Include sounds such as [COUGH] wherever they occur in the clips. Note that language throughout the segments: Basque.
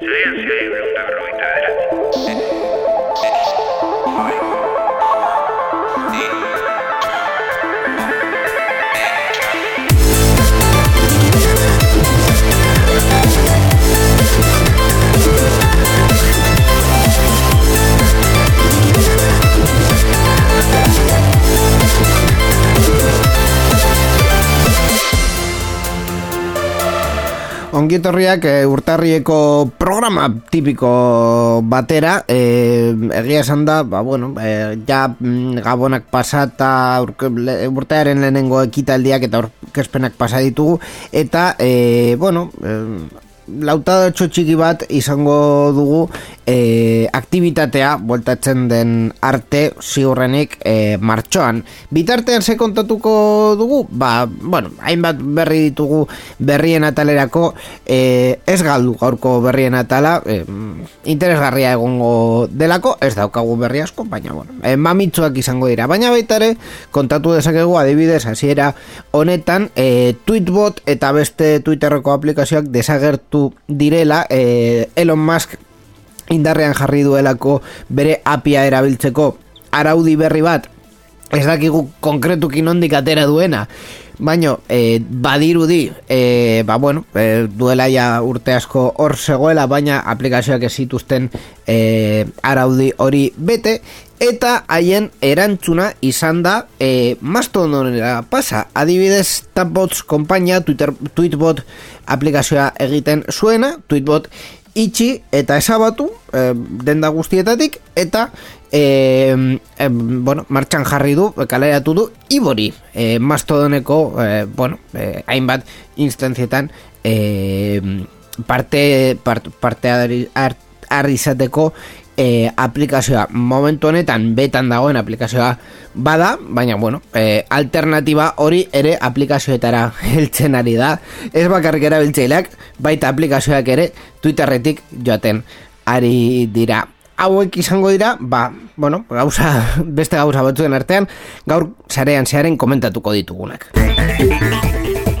Zarean zea egun da Ongietorriak e, urtarrieko programa tipiko batera e, egia esan da, ba, bueno, e, ja mm, gabonak pasata urtearen lehenengo ekitaldiak eta aurkezpenak pasa ditugu eta, e, bueno, e, lautada txiki bat izango dugu e, aktivitatea bueltatzen den arte ziurrenik e, martxoan. Bitartean ze kontatuko dugu? Ba, bueno, hainbat berri ditugu berrien atalerako e, ez galdu gaurko berrien atala e, interesgarria egongo delako, ez daukagu berri asko, baina bueno, e, mamitzuak izango dira. Baina baita ere, kontatu dezakegu adibidez hasiera honetan e, tweetbot eta beste twitterreko aplikazioak desagertu direla e, Elon Musk indarrean jarri duelako bere apia erabiltzeko. Araudi berri bat ez dakigu konkretuki nondik atera duena baino e, badirudi e, ba bueno e, duela ja urte asko hor zegoela baina aplikazioak ez zituzten e, araudi hori bete eta haien erantzuna izan da e, mastodonera pasa. Adibidez Tapbots kompainia Twitter, Tweetbot aplikazioa egiten zuena Tweetbot itxi eta esabatu e, denda guztietatik eta e, e, bueno, martxan jarri du kaleratu du ibori e, mastodoneko e, bueno, e, hainbat instantzietan e, parte, part, parte arrizateko e, aplikazioa momentu honetan betan dagoen aplikazioa bada, baina bueno, e, alternatiba hori ere aplikazioetara [LAUGHS] heltzen ari da. Ez bakarrik erabiltzaileak, baita aplikazioak ere Twitterretik joaten ari dira. Hauek izango dira, ba, bueno, gauza, [LAUGHS] beste gauza batzuen artean, gaur sarean zearen komentatuko ditugunak. [LAUGHS]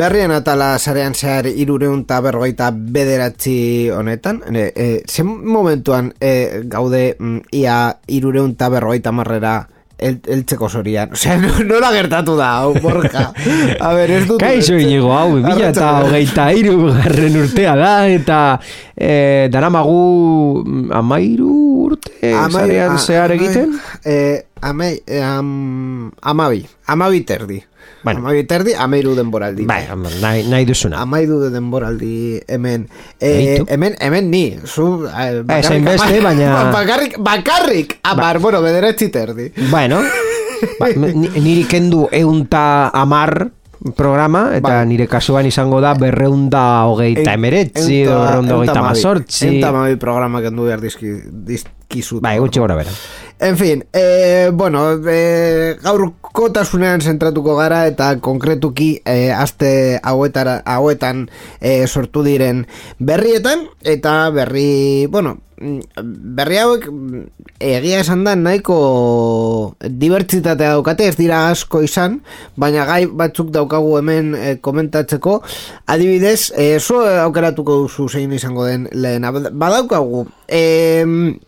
Berrien atala sarean zehar irureun eta berrogeita bederatzi honetan. E, e, zen momentuan e, gaude mm, ia irureun eta berrogeita marrera el, eltzeko zorian. Osea, nola gertatu da, hau, borja. A ver, ez dut... Kaixo inigo, hau, bila eta hogeita iru garren urtea da, eta e, daramagu mm, amairu urte sarean zehar egiten? Eh, amai, eh, am, amabi, amabi terdi. Bueno. Amabi terdi, amairu denboraldi. Bai, nahi, nahi duzuna. Amairu de denboraldi hemen. Eh, Eitu? hemen, hemen ni. Zu, eh, esain beste, baina- [LAUGHS] Bakarrik, bakarrik. Amar, bueno, bederetzi terdi. Bueno, ba, [LAUGHS] ni- niri kendu eunta amar programa, eta Bai. nire kasuan izango da berreunda hogeita emeretzi, berreunda hogeita mazortzi. Enta amabi programa kendu behar dizki, dizkizut. Bai, gutxi gora bera. En fin, eh, bueno, eh, gaurkotasunean zentratuko gara eta konkretuki eh, aste hauetara, hauetan eh, sortu diren berrietan eta berri, bueno, mm, berri hauek mm, egia esan da nahiko dibertsitatea daukate, ez dira asko izan, baina gai batzuk daukagu hemen eh, komentatzeko, adibidez, eh, zu aukeratuko duzu zein izango den lehena, badaukagu, eh,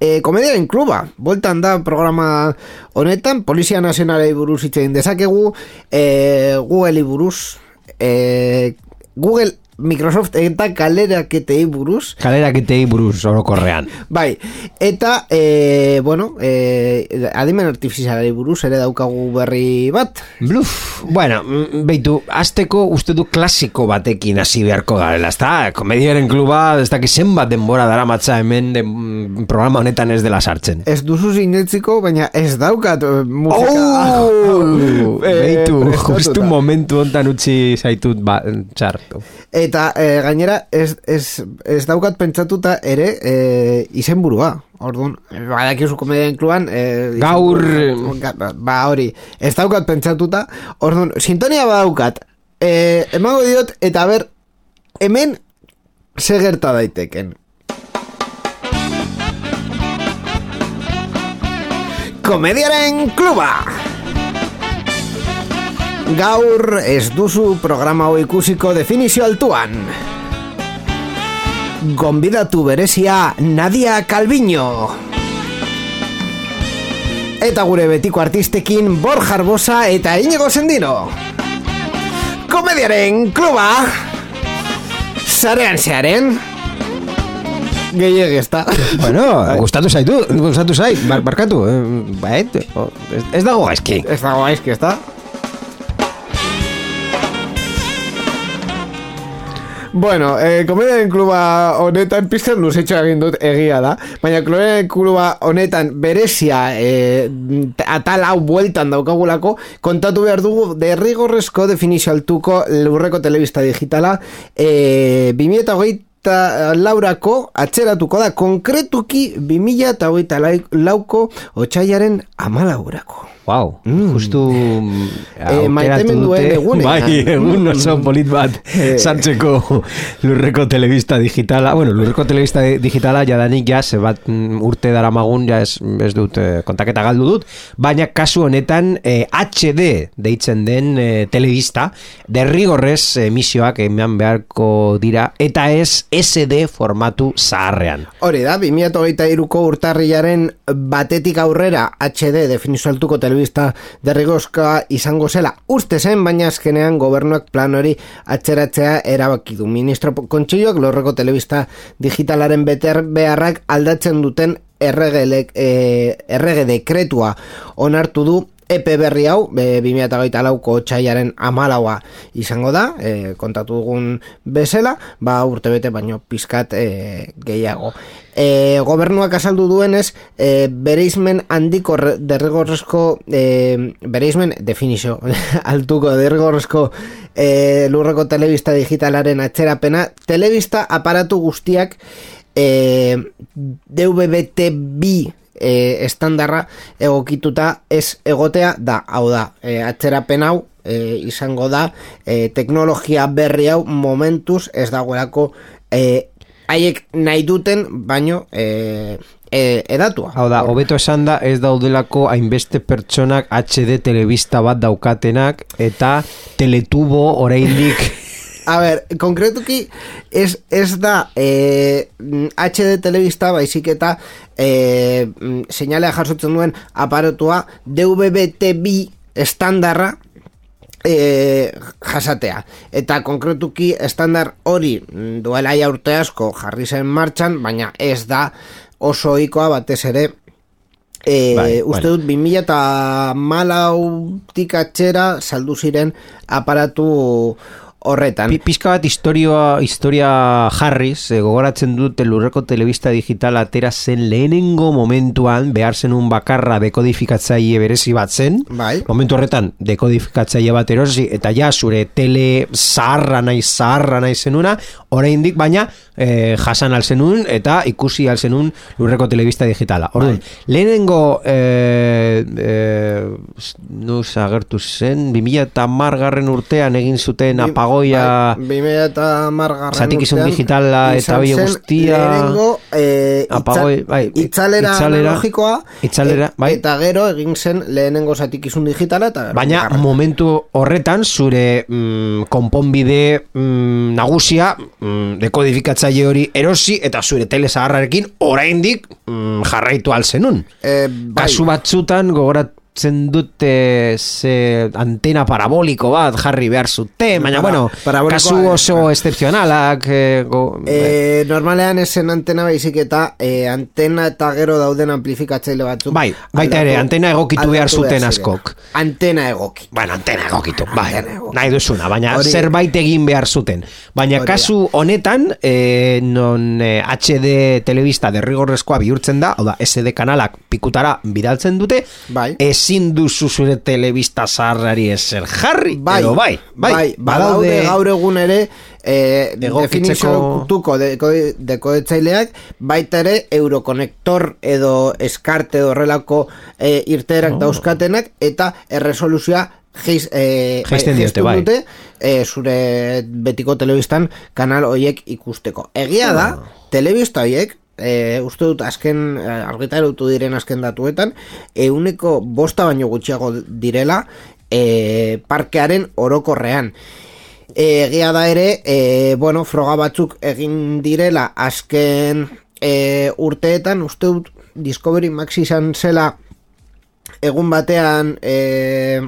E, komediaren kluba, bueltan da programa honetan, Polizia Nazionalei buruz hitz egin dezakegu, e, Google'i buruz, e, Google Microsoft eta kaleraketei buruz. Kaleraketei buruz orokorrean. [LAUGHS] Bai, eta, e, bueno, e, adimen artifizialari buruz ere daukagu berri bat. Bluf, bueno, mm, beitu, azteko uste du klasiko batekin hasi beharko garela, ezta? Komediaren kluba, ez daki zenbat denbora dara matza hemen de, mm, programa honetan ez dela sartzen. Ez duzu zinetziko, baina ez daukat eh, musika. Oh! [LAUGHS] Beitu, justu momentu hontan utzi zaitut ba, txartu. Eta e, gainera ez, ez, ez daukat pentsatuta ere e, izenburua. Orduan, badakizu komedian kluban e, Gaur- izenburua- Ba hori, ez daukat pentsatuta. Orduan, sintonia badaukat. E, Emango diot, eta ber Hemen ze gerta daiteken. Komediaren kluba Gaur ez duzu programa hau ikusiko definizio altuan. Gonbidatu berezia Nadia Calviño. Eta gure betiko artistekin Borja Arbosa eta Inigo Sendino. Komediaren kluba. Zarean zearen. Gehiag ez da Bueno, [LAUGHS] gustatu zaitu, gustatu zait, bar, barkatu, eh, baet, ez, ez dago gaizki. Ez dago gaizki ez da Bueno, eh, komediaren kluba honetan pizkan luzetxo egin dut egia da Baina komediaren kluba honetan berezia eh, atal hau bueltan daukagulako Kontatu behar dugu derrigorrezko definizio altuko lurreko telebista digitala eh, 2008 eta laurako atzeratuko da konkretuki 2000 eta hogeita lauko otxaiaren amalaurako. Wow, justu mm, aukeratu maitemenduen dute. egunean. Bai, egun [LAUGHS] oso polit bat sartzeko lurreko telebista digitala. Bueno, lurreko telebista digitala jadanik ja, ze bat mm, urte daramagun, ja ez, ez dut eh, kontaketa galdu dut, baina kasu honetan eh, HD deitzen den eh, telebista, derrigorrez emisioak eman beharko dira, eta ez SD formatu zaharrean. Hori da, 2008ko urtarriaren batetik aurrera HD definizio altuko telebista derrigozka izango zela uste zen, baina azkenean gobernuak plan hori atxeratzea erabaki du. Ministro Kontxilloak lorreko telebista digitalaren beter beharrak aldatzen duten errege, eh, errege dekretua onartu du epe berri hau, e, 2008 lauko txaiaren amalaua izango da, e, kontatu dugun bezala, ba urte bete baino pizkat e, gehiago. E, gobernuak azaldu duenez, e, bereizmen handiko re- derrigorrezko, e, bereizmen definizio, [LAUGHS] altuko derrigorrezko e, lurreko telebista digitalaren atxerapena, telebista aparatu guztiak e, DVB-T2 e, estandarra egokituta ez egotea da, hau da, e, atzerapen hau e, izango da e, teknologia berri hau momentuz ez dagoelako e, haiek nahi duten baino e, e, edatua. Hau da, hobeto esan da ez daudelako hainbeste pertsonak HD telebista bat daukatenak eta teletubo oraindik A ver, konkretuki ez, ez da eh, HD telebista baizik eta eh, seinalea jasotzen duen aparatua DVB-T2 estandarra e, jasatea. Eta konkretuki estandar hori mm, duela ja urte asko jarri zen martxan, baina ez da oso ohikoa batez ere E, Bai, uste bueno. dut 2000 eta malautik atxera saldu ziren aparatu horretan. Pi- Pizka bat historia, historia jarriz, eh, gogoratzen dut lurreko telebista digital atera zen lehenengo momentuan behar zenun bakarra dekodifikatzaile berezi bat zen. Bai. Momentu horretan dekodifikatzaile bat erosi eta ja zure tele zaharra nahi zaharra nahi zenuna, oraindik baina eh, jasan alzenun eta ikusi alzenun lurreko telebista digitala. Orduan, lehenengo eh, eh, nuz agertu zen, 2000 eta margarren urtean egin zuten apagoia Bai, 2000 eta margarren Zatikizun urtean digitala eta zen guztia. Lehenengo eh, Apagoi, bai, itzalera, itzalera, analogikoa itzalera, e- bai. Eta gero egin zen lehenengo zatikizun digitala eta Baina bigarren. momentu horretan zure mm, konponbide mm, nagusia mm, dekodifikatzaile hori erosi eta zure tele zaharrarekin oraindik mm, jarraitu alzenun. Eh, bai. Kasu batzutan gogorat zen dute ze antena paraboliko bat jarri behar zuten, baina, bueno, kasu oso claro. excepzionalak, eh, go, E, normalean esen antena baizik eta e, antena eta gero dauden amplifikatzaile batzuk Bai, baita ere, antena egokitu behar zuten askok. Antena egoki Bueno, antena egokitu, bai, Antena egokitu. nahi duzuna, baina Hori- zerbait egin behar zuten. Baina Hori kasu honetan, eh, non eh, HD telebista derrigorrezkoa bihurtzen da, hau da, SD kanalak pikutara bidaltzen dute, Bai. Ezin duzu zure telebista zaharrari ezer jarri, Bai, edo bai, bai, badaude gaur egun ere e, Egokitzeko- definiziotuko deko, dekoetzaileak baita ere eurokonektor edo eskarte edo horrelako e, irteerak dauzkatenak eta erresoluzioa Geiz, e, Jaisten diote, bai. dute, e, zure betiko telebistan kanal hoiek ikusteko. Egia da, telebista hoiek, e, uste dut azken e, argitarutu diren azken datuetan, euneko bosta baino gutxiago direla e, parkearen orokorrean. Egia da ere, e, bueno, froga batzuk egin direla azken e, urteetan, uste dut Discovery Max izan zela egun batean e,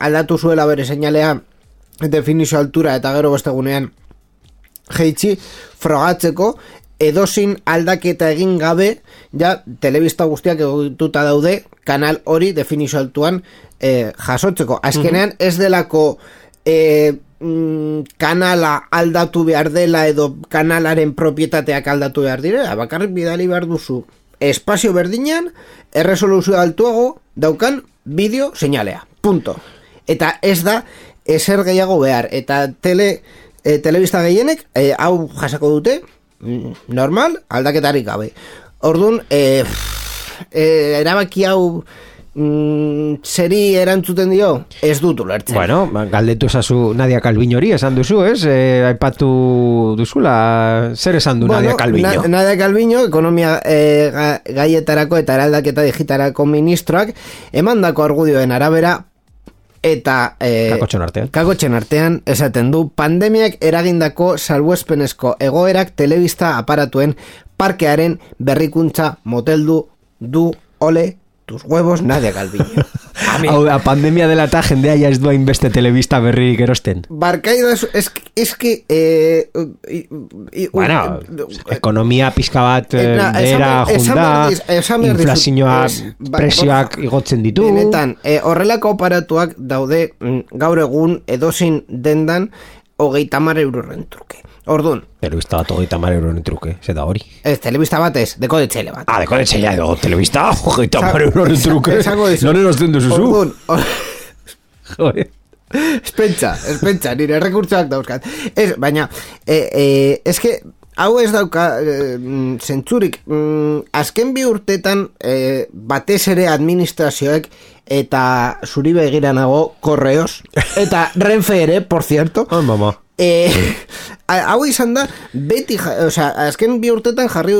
aldatu zuela bere seinalea definizio altura eta gero beste egunean jeitsi frogatzeko edozin aldaketa egin gabe ja telebista guztiak egituta daude kanal hori definizio altuan e, jasotzeko. Azkenean ez delako e, mm, kanala aldatu behar dela edo kanalaren propietateak aldatu behar direla. Bakarrik bidali behar duzu espazio berdinean erresoluzio altuago daukan bideo seinalea. Punto. Eta ez da ezer gehiago behar. Eta tele e, telebista gehienek e, hau jasako dute normal aldaketarik gabe orduan e, e, erabaki hau mm, zeri erantzuten dio ez dut ulertzen Bueno, ba, galdetu esazu Nadia Calviño hori esan duzu, ez? E, aipatu duzula, zer esan du Nadia Calviño? Na, Nadia Calviño, ekonomia e, ga, gaietarako eta eraldaketa digitarako ministroak, emandako argudioen arabera, eta... E, Kakotxon artean. Kakotxen artean, esaten du, pandemiak eragindako salbuespenezko egoerak telebista aparatuen parkearen berrikuntza moteldu du ole tus huevos Nadia Calviño. [LAUGHS] Ami- Hau da, pandemia dela eta jendea ja ez du hainbeste telebista berri erosten. Barkaida, es, es que... Eh, i- i- Bueno, eh, ekonomia pixka bat Eh, eh, na, esan junda, inflazioa presioak igotzen ditu. Benetan, e, horrelako aparatuak daude mm, gaur egun edozin dendan hogeita mar euroren truke. Orduan, Telebista bat hogeita mar euroren truke, ze da hori. ez, telebista bat ez, deko de txele bat. Ah, deko detxeia edo telebista, hogeita mar euroren sa- truke. esango dizut. Non erosten duzuzu? Orduan, or- Joder. Espentsa, espentsa, nire rekurtsoak dauzkat. Ez, baina, e, e, eske, hau ez dauka e, mm, zentzurik, mm, azken bi urtetan e, batez ere administrazioek eta zuri begira nago korreos, eta renfe ere, por cierto, Ah, mama. [LAUGHS] E, hau izan da beti, ja, osea, azken bi urtetan jarri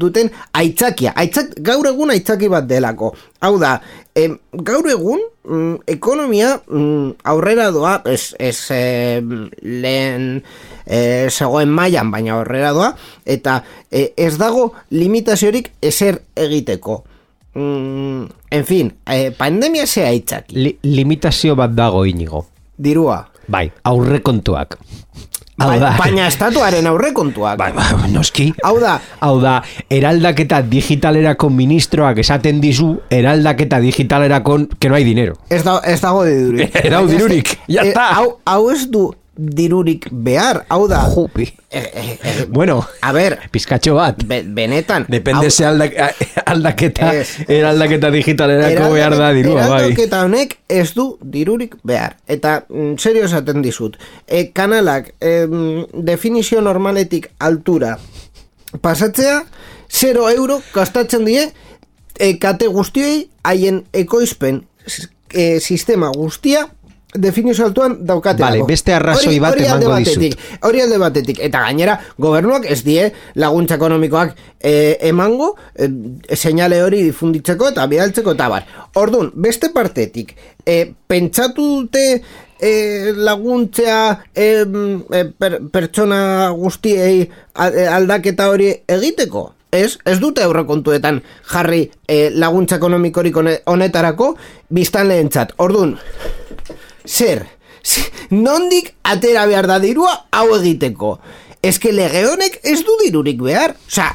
duten aitzakia, aitzak, gaur egun aitzaki bat delako. Hau da, em, gaur egun mm, ekonomia mm, aurrera doa, ez, ez em, lehen e, zegoen mailan baina aurrera doa, eta e, ez dago limitaziorik ezer egiteko. Mm, en fin, e, pandemia ze aitzaki, Li limitazio bat dago inigo. dirua. Bai, aurrekontuak. Hau Ba- da. baina estatuaren aurrekontuak. Bai, bai, noski. Hau da, Hau da, eraldaketa digitalerako ministroak esaten dizu, eraldaketa digitalerako que no hay dinero. Ez, da, ez dago [LAUGHS] dirurik. Dago dirurik, ya Eh, está. hau, hau ez du dirurik behar, hau da... Jupi. Eh, eh, eh, Bueno, a ber, pizkatxo bat. be, benetan... Depende hau- ze aldak, aldaketa, Ez. eraldaketa digitalerako behar da dirua, bai. eraldaketa honek ez du dirurik behar. Eta, mm, serio esaten dizut, e, kanalak em, definizio normaletik altura pasatzea, 0 euro gastatzen die e, kate guztiei haien ekoizpen e, sistema guztia definizio altuan daukate Vale, beste arrazoi bat emango batetik, hori alde batetik. Eta gainera gobernuak ez die laguntza ekonomikoak e, emango e, seinale hori difunditzeko eta bidaltzeko eta bar orduan, beste partetik e, pentsatu dute e, laguntzea e, e, per, pertsona guztiei e, aldaketa hori egiteko? Ez, ez dute aurrekontuetan jarri eh, laguntza ekonomikorik hone- honetarako biztan lehentzat. Orduan, zer, nondik atera behar da dirua hau egiteko? Que lege honek ez du dirurik behar. Osa,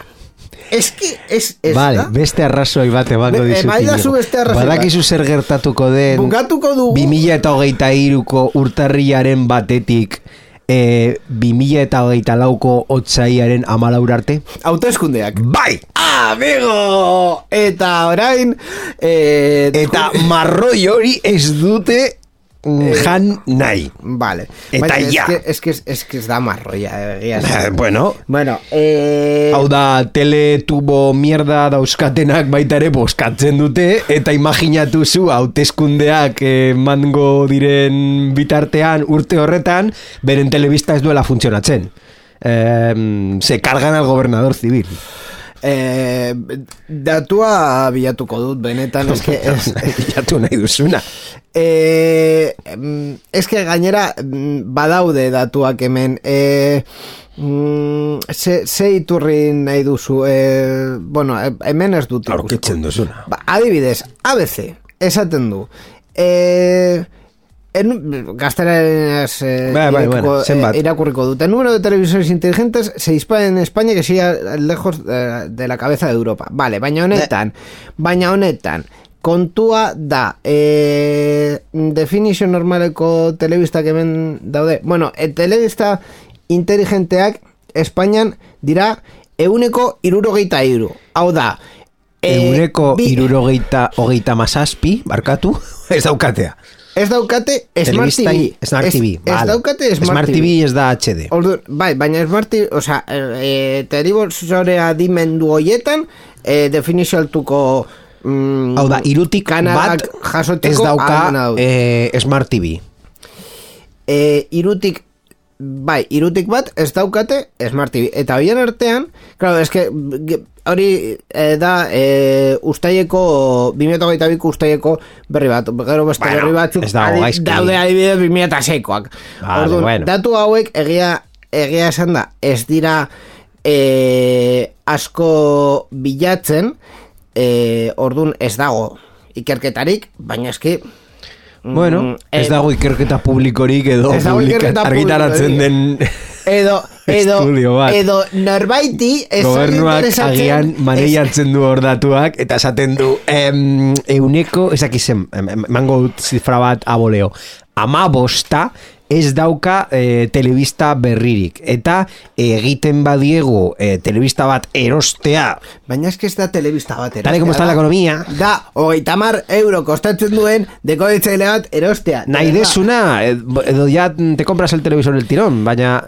que, ez, ez Vale, da? beste arrazoi bat emango dizut. emaidazu Iñigo. beste arrazoi. Badakizu zer gertatuko den Bukatuko dugu. 2000 eta hogeita iruko urtarriaren batetik e, 2000 eta hogeita lauko otzaiaren amalaur arte? Hauteskundeak. Bai! Amigo! Eta orain... Eh, Eta marroi hori ez dute jan nahi. Vale. Eta Baina, ja. Es que, es que, es que ez da marroia, egia Eh, esan. bueno, Bueno, eh... Hau da, teletubo mierda dauzkatenak baita ere boskatzen dute, eta imaginatu zu hauteskundeak emango diren bitartean urte horretan, beren telebista ez duela funtzionatzen. Eh, se cargan al gobernador civil. Eh, datua bilatuko dut, benetan, eske, [LAUGHS] ez, Jatu nahi duzuna. eh, em, eske gainera mm, badaude datuak hemen, eh, mm, ze, ze iturri nahi duzu, eh, bueno, hemen ez dut. Aurkitzen duzuna. Ba, adibidez, ABC, esaten du. Eh, en, gazteleraz eh, Bai, bai, bueno, eh, irakurriko dut. El número de televisores inteligentes se dispara en España que sigue lejos eh, de la cabeza de Europa. Vale, baina honetan, baina honetan, kontua da, eh, definizio normaleko telebistak hemen daude. Bueno, e, telebista inteligenteak Espainian dira euneko irurogeita iru. Hau da, eh, Euneko bi- irurogeita hogeita mazazpi, barkatu, [LAUGHS] ez daukatea. Ez daukate Smart TV. Smart Ez- TV, Ez, vale. daukate Smart, Smart TV ez da HD. Ordu, bai, baina Smart TV, oza, e, telebizorea dimendu hoietan, e, definizio altuko mm, Hau da, irutik bat jasoteko ez dauka eh, Smart TV. e, irutik bai, irutik bat ez daukate Smart TV. Eta hoien artean, claro, eske ge- hori eh, da e, ustaieko 2022ko ustaieko berri bat, gero beste Bueno, berri batzuk ez dago adi- daude adibidez 2006koak. Vale, Orduan, bueno. datu hauek egia egia esan da, ez dira e, asko bilatzen, e, ordun ez dago ikerketarik, baina eski Bueno, Mm, ez eh, dago ikerketa publikorik edo publika- argitaratzen den edo [LAUGHS] edo Estudio bat. edo norbaiti gobernuak agian maneiatzen du hor datuak eta esaten du em, euneko, ez zen, emango dut zifra bat aboleo, ama bosta ez dauka eh, telebista berririk eta egiten badiegu eh, telebista bat erostea Baina eski ez da telebista bat erostea. Tal y como está la economía. Da, hogeita mar euro kostatzen duen dekodetzaile bat erostea. nahi desuna edo ya te compras el televisor el tirón baina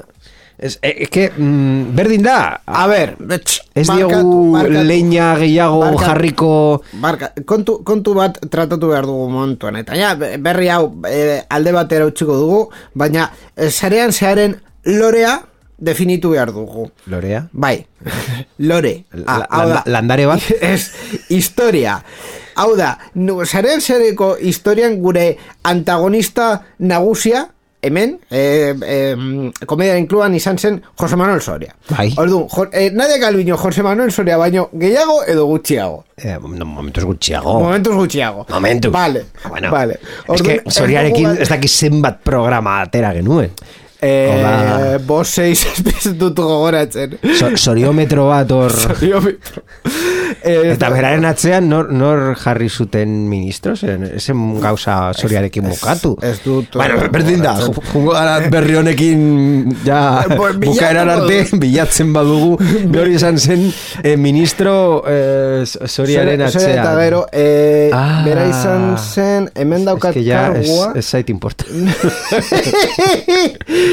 es, es que mm, berdin da A ber, betx, Ez barkatu, diogu barkatu. leña gehiago Barkatu. jarriko Barka, kontu, kontu bat tratatu behar dugu momentuan eta ja, berri hau e, alde batera utziko dugu, baina e, sarean zearen lorea definitu behar dugu. Lorea Bai, [LAUGHS] lore. La- hau da. landa- landare bat? [LAUGHS] Ez, historia. Hau da, nu, zaren zereko historian gure antagonista nagusia, hemen, eh, eh, komediaren kluban izan zen Jose Manuel Soria. Bai. Orduan, jo, eh, Nadia Calviño, Jose Manuel Soria, baino gehiago edo gutxiago. eh, no, momentuz gutxiago Momentuz gutxiago. Momentuz. Vale, Ah, bueno, vale. Es Orduan, que Soriarekin ez dakit zenbat programa atera genuen. Eh, Hola. bos seis [LAUGHS] ez dut gogoratzen. So, soriometro bat hor... [LAUGHS] eh, Eta beraren atzean nor, nor jarri zuten ministros? Esen gauza Soriarekin bukatu. ez dut- Bueno, berdin da, ju- jungo gara berri honekin ja [LAUGHS] Eh, bukaeran arte bilatzen badugu hori izan zen eh, ministro eh, Soriaren Soria- Soria atzean. Eta gero, eh, Ah. bera izan zen, hemen Es daukat que ya es, kargua. ez zait importa.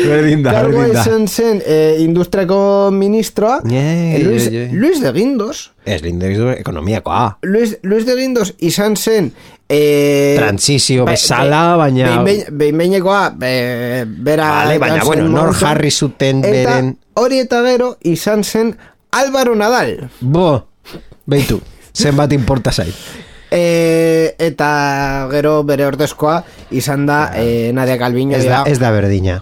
Berdin da, berdin da. izan zen eh, industriako ministroa, Ye, eh, Luis, ye, ye. Luis de Guindos. Ez lindegizu ekonomiakoa. Luis, Luis de Guindos izan zen eh, Transizio be- bezala, be- baina- behin- behin- Behin behinekoa, be- bera... Vale, baina, bueno, nor jarri zuten Eta beren- hori eta gero izan zen Álvaro Nadal. Bo, beitu, zenbat importa zait. E, eta gero bere ordezkoa izan da eh, Nadia Calviño. Ez da, ez da berdina.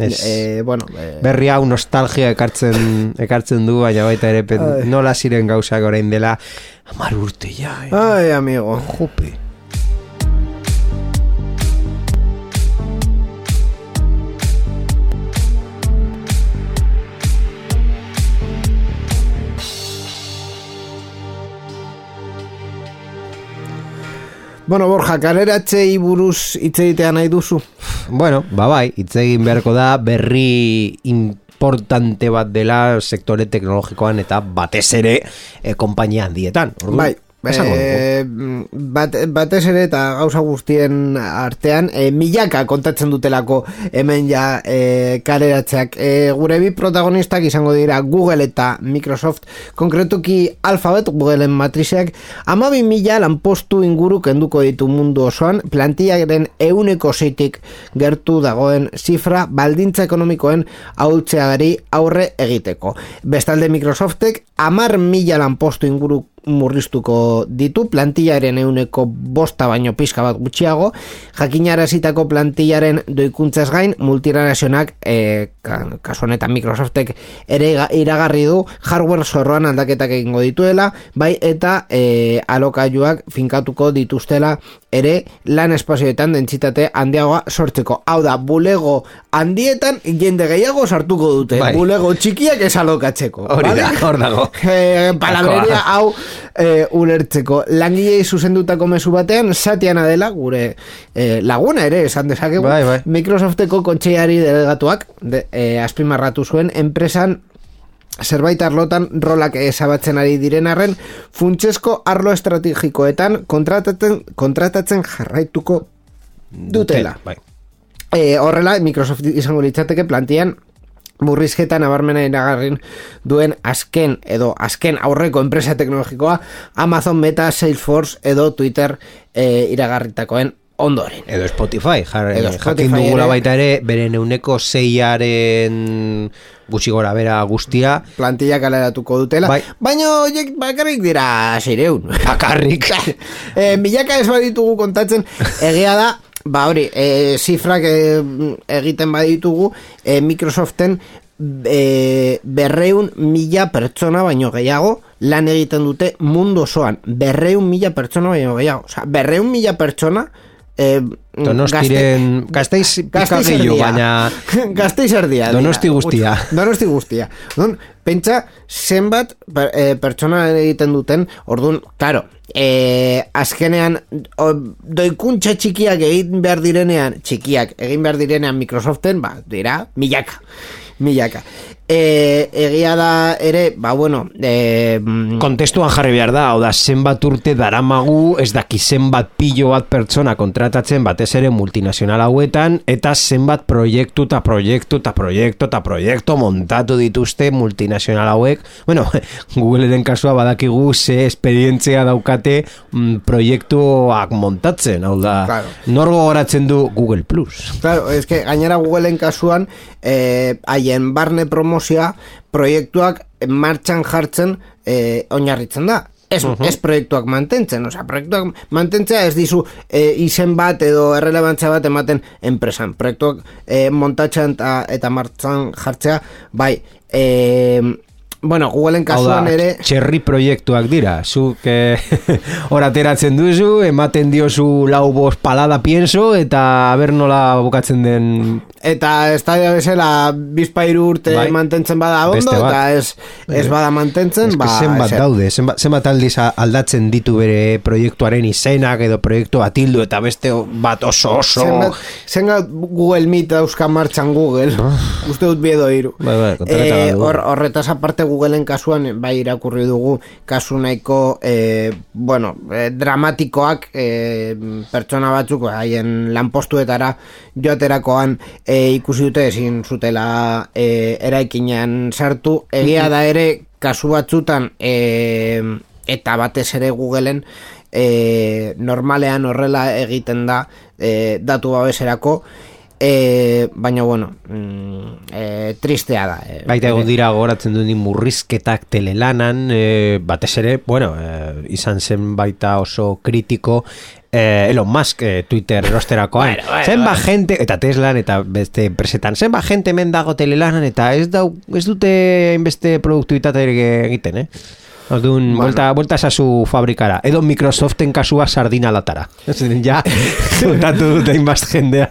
Ez. Eh, bueno, eh, Berri hau nostalgia ekartzen ekartzen du, baina baita ere pen, nola ziren gauzak orain dela hamar urte ja. Eh. Ai, amigo. Jope. Bueno, Borja, kaleratzei buruz hitz egitea nahi duzu. Bueno, ba bai, hitz egin beharko da berri importante bat dela sektore teknologikoan eta batez ere e, konpainia handietan. Bai, eh, bat, batez ere eta gauza guztien artean eh, milaka kontatzen dutelako hemen ja eh, kaleratzeak. Eh, gure bi protagonistak izango dira Google eta Microsoft konkretuki Alphabet Googleen matrizeak. Amabi mila lanpostu inguru kenduko ditu mundu osoan plantillaren euneko zeitik gertu dagoen zifra baldintza ekonomikoen ahultzeagari aurre egiteko. Bestalde Microsoftek amar mila lanpostu inguru murriztuko ditu. Plantillaren euneko bosta baino pizka bat gutxiago. Jakinarazitako plantillaren doikuntzaz gain multinazionak e, ka, kasu honetan Microsoftek ere ga- iragarri du hardware zorroan aldaketak egingo dituela. Bai eta e, alokailuak finkatuko dituztela ere lan espazioetan dentsitate handiagoa sortzeko. Hau da bulego handietan jende gehiago sartuko dute. Bai. bulego txikiak ez alokatzeko Hori da, hor dago. [LAUGHS] eh, palabreria hau eh, ulertzeko. Langilei zuzendutako mezu batean, Satiana dela, gure eh, laguna ere, esan dezakegu, Bai, bai. Microsofteko kontseiari delegatuak, de, eh, azpimarratu zuen, enpresan zerbait arlotan rolak ezabatzen ari diren arren, funtsesko arlo estrategikoetan kontratatzen, kontratatzen jarraituko dutela. Bai. E, horrela, Microsoft izango litzateke plantian murrizketa nabarmena iragarrin duen azken edo azken aurreko enpresa teknologikoa Amazon Meta, Salesforce edo Twitter e, iragarritakoen ondoren. Edo Spotify, jar, Edo eh, Spotify jakin dugula ere. baita ere, beren euneko zeiaren gutxi gora bera guztia, Plantilla kaleratuko dutela, Bai. baina horiek bakarrik dira zireun. bakarrik. [LAUGHS] e, milaka ez baditugu kontatzen, egia da, ba hori, e, zifrak e, egiten baditugu, e, Microsoften e, berreun mila pertsona baino gehiago lan egiten dute mundu osoan. Berreun mila pertsona baino gehiago. Osa, berreun mila pertsona e, Donostiren, gazteiz pika Gasteiz gehiago, erdia. baina [LAUGHS] Gasteiz erdia. Donosti guztia. Donosti guztia. Orduan, pentsa zenbat per, e, pertsona egiten duten, orduan, claro, e, azkenean o, doikuntza txikiak egin behar direnean, txikiak egin behar direnean Microsoften, ba, dira, milaka. Milaka. E, egia da ere, ba, bueno, e, mm, kontestuan jarri behar da, hau da, zenbat urte daramagu, ez daki zenbat pilo bat pertsona kontratatzen batez ere multinazional hauetan, eta zenbat proiektu eta proiektu eta proiektu eta proiektu montatu dituzte multinazional hauek. Bueno, [LAUGHS] Googleren kasua badakigu ze esperientzia daukate mm, proiektuak montatzen, hau da, Claro. nor gogoratzen du Google Plus. Claro, es que gainera Googleen kasuan eh, haien barne promozioa proiektuak martxan jartzen eh, oinarritzen da. Ez, ez proiektuak mantentzen, osea, proiektuak mantentzea ez dizu eh, izen bat edo errelebantzia bat ematen enpresan. Proiektuak eh, montatzen eta, eta martxan jartzea, bai, eh, bueno, Googleen Hau da, kasuan ere... txerri proiektuak dira. Zuk eh, [LAUGHS] hor ateratzen duzu, ematen diozu lau bost palada pienso, eta ber nola bukatzen den... Eta estadio bezala bizpairu urte Bai. mantentzen bada ondo, eta ez, ez bada mantentzen, Ez ba... zenbat daude, zenbat, zenbat aldiz aldatzen ditu bere proiektuaren izenak edo proiektu bat hildu eta beste bat oso oso... Zenbat, zenbat Google Meet dauzka martxan Google? Uste dut biedo hiru. Bai, bai, hor, Horretaz aparte Googleen kasuan Bai irakurri dugu Kasu nahiko eh, Bueno, eh, dramatikoak eh, Pertsona batzuk ba, Haien lanpostuetara Joaterakoan eh, ikusi dute Ezin zutela eh, Eraikinean sartu. Egia da ere Kasu batzutan eh, Eta batez ere Googleen e, normalean horrela egiten da e, datu babeserako e, baina bueno mm, e, tristea da e, Baita egon dira gogoratzen duen murrizketak telelanan, e, batez ere, bueno, e, izan zen baita oso kritiko eh, Elon Musk eh, Twitter erosterakoan. Bueno, bueno, zenba bueno. gente, eta Teslan, eta beste enpresetan, zenba gente hemen dago telelanan, eta ez, dau, ez dute inbeste produktuitaterik egiten, eh? Orduan, vuelta, vuelta esazu fabrikara. Edo Microsoften kasua sardina latara. [LAUGHS] Ja, juntatu dute inbast jendea.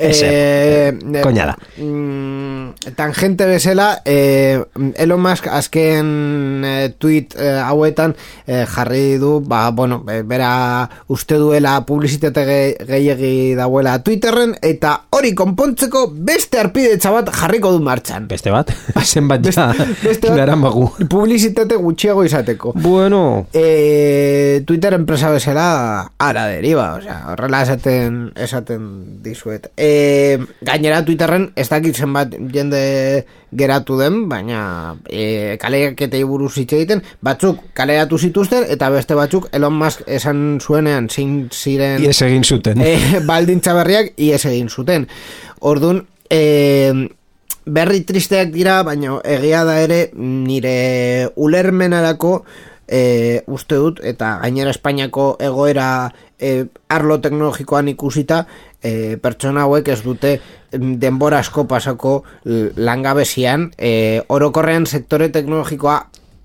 Ese, Eh, koña da. mm, tangente bezala eh, Elon Musk azken eh, tweet eh, hauetan eh, jarri du ba, bueno, eh, bera uste duela publizitate ge- gehiegi dauela Twitterren eta hori konpontzeko beste arpidetza bat jarriko du martxan Beste bat? [LAUGHS] Zenbat ja, beste bat- daramagu. publizitate gutxiago izateko Bueno, E, Twitter enpresa bezala ara deriva, osea, horrela esaten esaten dizuet. E, gainera Twitterren ez dakit zenbat jende geratu den, baina e, kaleaketei buruz hitz egiten, batzuk kaleatu zituzten eta beste batzuk Elon Musk esan zuenean zein ziren ies egin zuten. e, baldintza berriak ies egin zuten. Ordun e, berri tristeak dira, baina egia da ere nire ulermenarako e, uste dut, eta gainera Espainiako egoera e, arlo teknologikoan ikusita, e, pertsona hauek ez dute denbora asko pasako langabezian, e, orokorrean sektore teknologikoa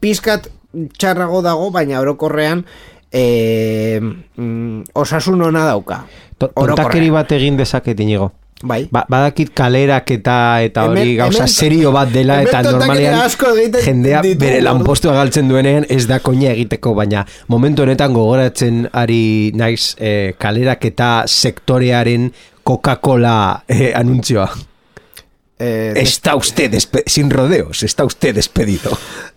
pizkat txarrago dago, baina orokorrean e, mm, osasun ona dauka. To- Tontakeri bat egin dezaket inigo. Bai. Ba, badakit kalerak eta eta hori gauza serio bat dela hemen eta normalean asko egiten jendea ditugu, bere lanpostua galtzen duenean ez da koina egiteko baina momentu honetan gogoratzen ari naiz eh, kalerak eta sektorearen Coca-Cola eh, anuntzioa. Eh, Está usted sin rodeos, está usted despedido.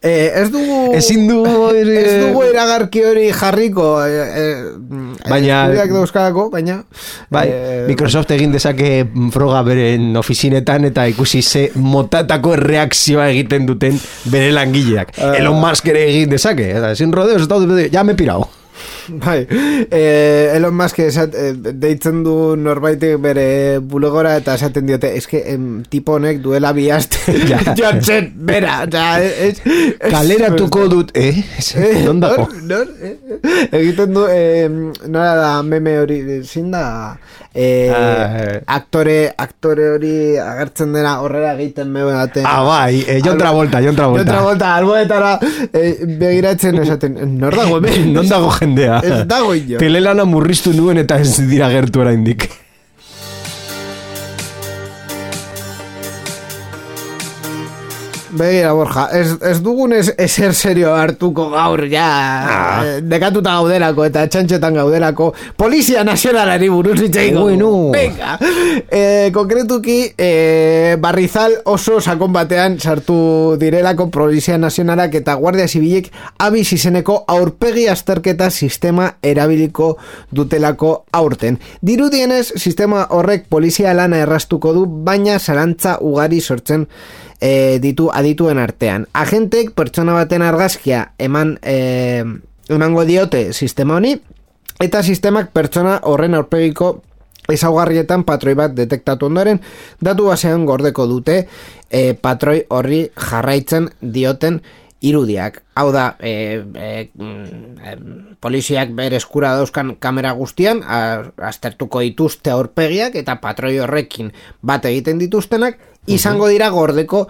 eh, ez dugu Ezin dugu, eh, [LAUGHS] ez dugu iragarki hori jarriko eh, eh, Baina- dauzkalako, baina Bai, eh, Microsoft egin dezake froga beren ofizinetan eta ikusi ze motatako reakzioa egiten duten bere langileak. Elon Musk ere egin dezake. Eta, sin rodeos, dut, ja me he pirao. Bai, eh, Elon Musk esat, eh, deitzen du norbaitek bere bulegora eta esaten diote, eske em, tipo honek duela bi aste [LAUGHS] Ja. [LAUGHS] jotzen, bera, oza, es, es, Kaleratuko [LAUGHS] dut, eh? Non dago? nor- nor, eh, egiten du eh, nola da meme hori zin eh, Ah, eh. aktore aktore hori agertzen dena horrela egiten meme baten Ah, bai, eh, John Travolta, John Travolta. John Travolta, alboetara eh, begiratzen esaten nor dago hemen [LAUGHS] Non dago jendea? Ez dago inor. Telelana murriztu nuen eta ez dira gertu oraindik. Begira, Borja, ez, ez dugun ez, eser serio hartuko gaur, ja, Ah. eh, dekatuta gaudelako eta txantxetan gaudelako, Polizia Nazionalari buruz hitz egingo dugu. Bueno. Venga, eh, konkretuki, eh, barrizal oso sakon batean sartu direlako Polizia Nazionalak eta Guardia Zibilek abiz izeneko aurpegi azterketa sistema erabiliko dutelako aurten. Dirudienez, sistema horrek polizia lana errastuko du, baina zarantza ugari sortzen e, ditu adituen artean. Agentek pertsona baten argazkia eman e, emango diote sistema honi eta sistemak pertsona horren aurpegiko ezaugarrietan patroi bat detektatu ondoren datu basean gordeko dute e, patroi horri jarraitzen dioten irudiak. Hau da, e, e, em, poliziak bere eskura dauzkan kamera guztian, aztertuko dituzte aurpegiak eta patroi horrekin bat egiten dituztenak, izango dira gordeko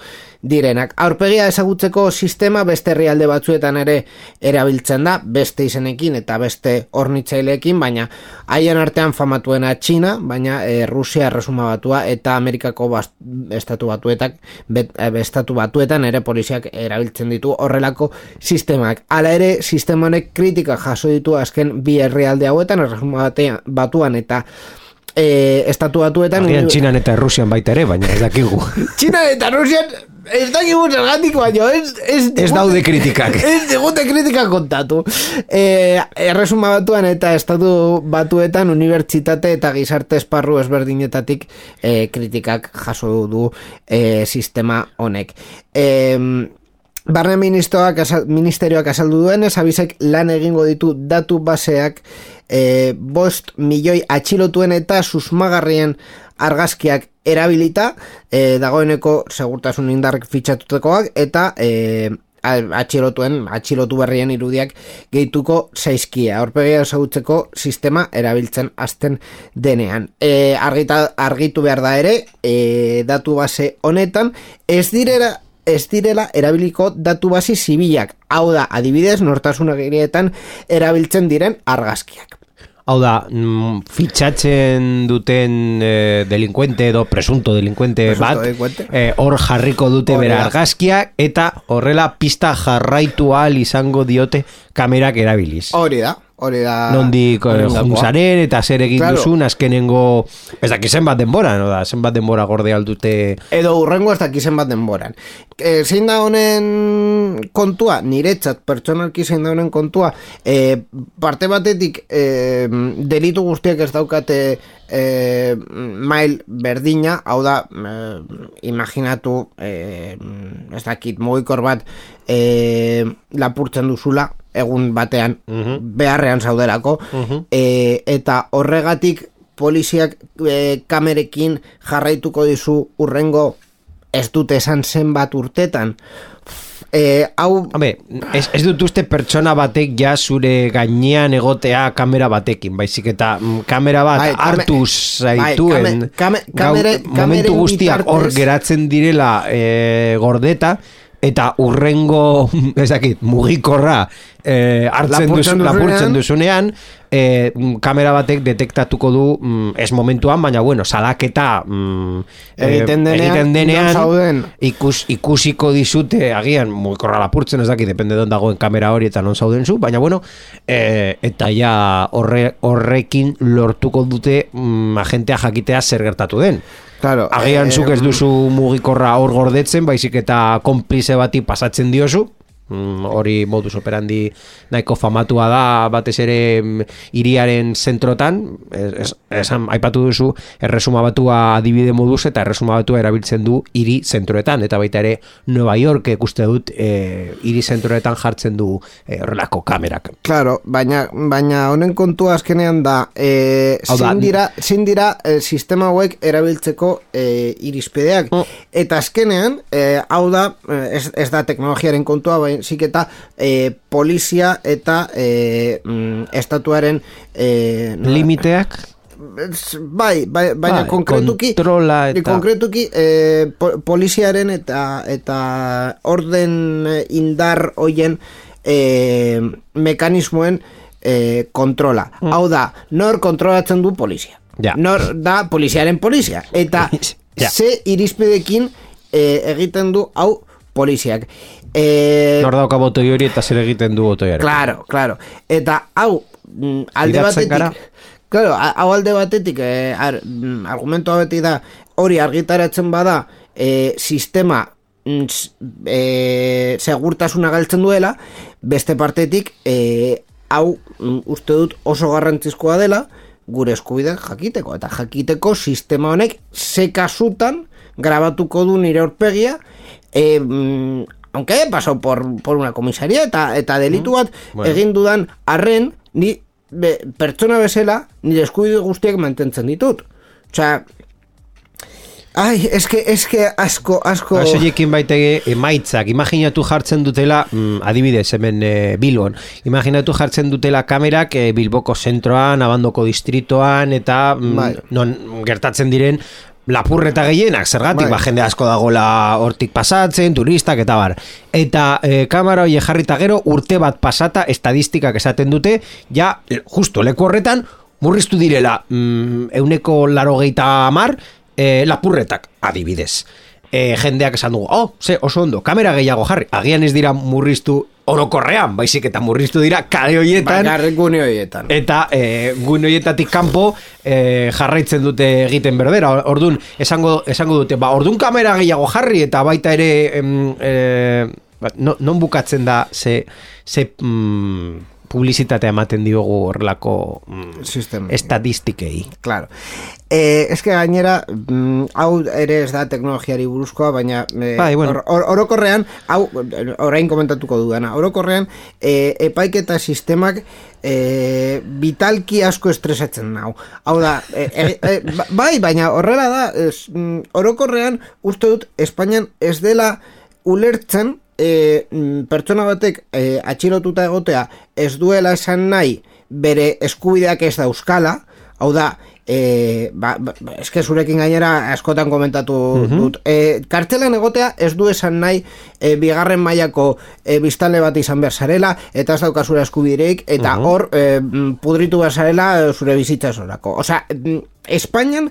direnak. Aurpegia ezagutzeko sistema beste herrialde batzuetan ere erabiltzen da, beste izenekin eta beste hornitzaileekin, baina haien artean famatuena Txina, baina e, Rusia erresuma batua eta Amerikako bast, estatu batuetak bet, e, estatu batuetan ere poliziak erabiltzen ditu horrelako sistemak. Hala ere, sistema honek kritika jaso ditu azken bi herrialde hauetan, erresuma batean, batuan eta e, estatu batuetan Agian Txinan eta Rusian baita ere, baina ez dakigu. [LAUGHS] Txina eta Rusian ez dakigu zergatik baino ez, ez, Ez daude kritikak. [LAUGHS] ez digute kritikak kontatu e, erresuma batuan eta estatu batuetan unibertsitate eta gizarte esparru ezberdinetatik e, kritikak jaso du e, sistema honek e, Barne ministroak, azal- ministerioak azaldu duenez, abizek lan egingo ditu datu baseak e, bost milioi atxilotuen eta susmagarrien argazkiak erabilita, e, dagoeneko segurtasun indarrek fitxatutekoak, eta e, atxilotuen, atxilotu berrien irudiak gehituko zaizkia, aurpegia ezagutzeko sistema erabiltzen hasten denean. E, argita, argitu behar da ere, e, datu base honetan, ez direra ez direla erabiliko datu basi zibilak. Hau da, adibidez, nortasunagirietan erabiltzen diren argazkiak. Hau da, mm, fitxatzen duten eh, delinkuente edo presunto delinkuente Presunto bat, delinkuente. eh, hor jarriko dute bere da. argazkia eta horrela pista jarraitu ahal izango diote kamerak erabiliz. Hori da, hori da. Nondik eh, junzaren eta zer egin Claro. duzun azkenengo ez daki zenbat denbora, no da, zenbat denbora gorde aldute Edo urrengo ez dakizen bat denboran. E, zein da honen kontua, niretzat, pertsonalki zein da honen kontua, e, parte batetik e, delitu guztiak ez daukate e, mail berdina, hau da, e, imaginatu, e, ez dakit, mugikor bat e, lapurtzen duzula, egun batean, beharrean zauderako, e, eta horregatik poliziak e, kamerekin jarraituko dizu urrengo ez dute esan zenbat urtetan. E, hau, Hombre, ez, ez dut uste pertsona batek ja zure gainean egotea kamera batekin, baizik eta mm, kamera bat Bai, kame- hartuz zaituen bai, kame- kame- gau- kamere- momentu guztiak hor geratzen direla e, gordeta eta urrengo, [LAUGHS] ez dakit, mugikorra e, hartzen Lapurtzen duzu, lapurtzen duzunean. e, kamera batek detektatuko du mm, ez momentuan, baina bueno, salaketa mm, e, Egiten denean, egiten denean ikus, ikusiko dizute agian mugikorra lapurtzen ez daki depende don dagoen kamera hori eta non zauden zu baina bueno e, eta ja horre, horrekin lortuko dute mm, agentea jakitea zer gertatu den claro, agian eh, zuk ez duzu mugikorra hor gordetzen baizik eta konplize bati pasatzen diozu Mm, hori modus operandi nahiko famatua da batez ere mm, hiriaren zentrotan es, es, esan aipatu duzu erresuma batua adibide moduz eta erresuma batua erabiltzen du hiri zentroetan eta baita ere Nueva York ikuste dut eh, hiri zentroetan jartzen du eh, horrelako kamerak Claro, baina, baina honen kontua azkenean da, e, zein dira, zein dira e, sistema hauek erabiltzeko e, irizpideak. Mm. Eta azkenean, e, hau da, e, ez, ez da teknologiaren kontua, baizik eta e, polizia eta e, mm, estatuaren e, limiteak Bai, bai, baina Bai, konkretuki kontrola eta- konkretuki po, poliziaren eta eta orden indar hoien eh, mekanismoen eh, kontrola. Hau da, nor kontrolatzen du polizia. Mm. Ja. Nor da poliziaren polizia. Eta [LAUGHS] Ja. ze irizpidekin eh, egiten du hau poliziak. Eh, nor dauka botoi hori eta zer egiten du botoiare Claro, claro. Eta hau mm, alde Fidatzen batetik? Claro, hau alde batetik eh, ar, mm, argumentoa beti da hori argitaratzen bada eh, sistema eh, segurtasuna galtzen duela, beste partetik eh, hau uste dut oso garrantzizkoa dela gure eskubideak jakiteko eta jakiteko sistema honek ze kasutan grabatuko du nire aurpegia mm, aunque pasado por, por una comisaría eta eta delitu bat Bueno. egin dudan arren ni be, pertsona bezala nire eskubide guztiak mantentzen ditut. Osea, Ai, eske, eske asko, asko... Soiekin baitege emaitzak, imaginatu jartzen dutela, mm, adibidez, hemen e, Bilbon, imaginatu jartzen dutela kamerak e, Bilboko zentroan, abandoko distritoan, eta mm, Bai. non gertatzen diren lapurreta gehienak, zergatik, Bai. ba, jende asko dagola hortik pasatzen, turistak eta bar. Eta e, kamera hori jarrita gero, urte bat pasata, estadistikak esaten dute, ja, e, justo leku horretan, murriztu direla, mm, euneko laro amar, e, lapurretak, adibidez. E, jendeak esan dugu, oh, ze, oso ondo, kamera gehiago jarri. Agian ez dira murriztu orokorrean, baizik eta murriztu dira kale Bakarrik gune horietan. eta e, gune horietatik kanpo e, jarraitzen dute egiten berbera. Ordun esango esango dute, ba, ordun kamera gehiago jarri eta baita ere em, e, ba, no, non bukatzen da ze, ze mm, publizitatea ematen diogu horrelako mm, Sistema. Claro. Eh, eske gainera, mm, hau ere ez da teknologiari buruzkoa, baina eh, Bai, bueno. or- or- orokorrean, hau orain komentatuko dudana, orokorrean eh, epaiketa sistemak eh, vitalki asko estresatzen nau. Hau da, eh, ba- bai, baina horrela da, ez, mm, orokorrean uste dut Espainian ez dela ulertzen e, mm, pertsona batek e, atxilotuta egotea ez duela esan nahi bere eskubideak ez dauzkala, hau da, e, ba, ba, eske zurekin gainera askotan komentatu dut. E, kartzelan egotea ez du esan nahi e, bigarren mailako e, biztanle bat izan behar zarela, eta ez daukazura eskubideik, eta hor e, mm, pudritu behar zarela e, zure bizitza zorako. Osea, mm, Espainian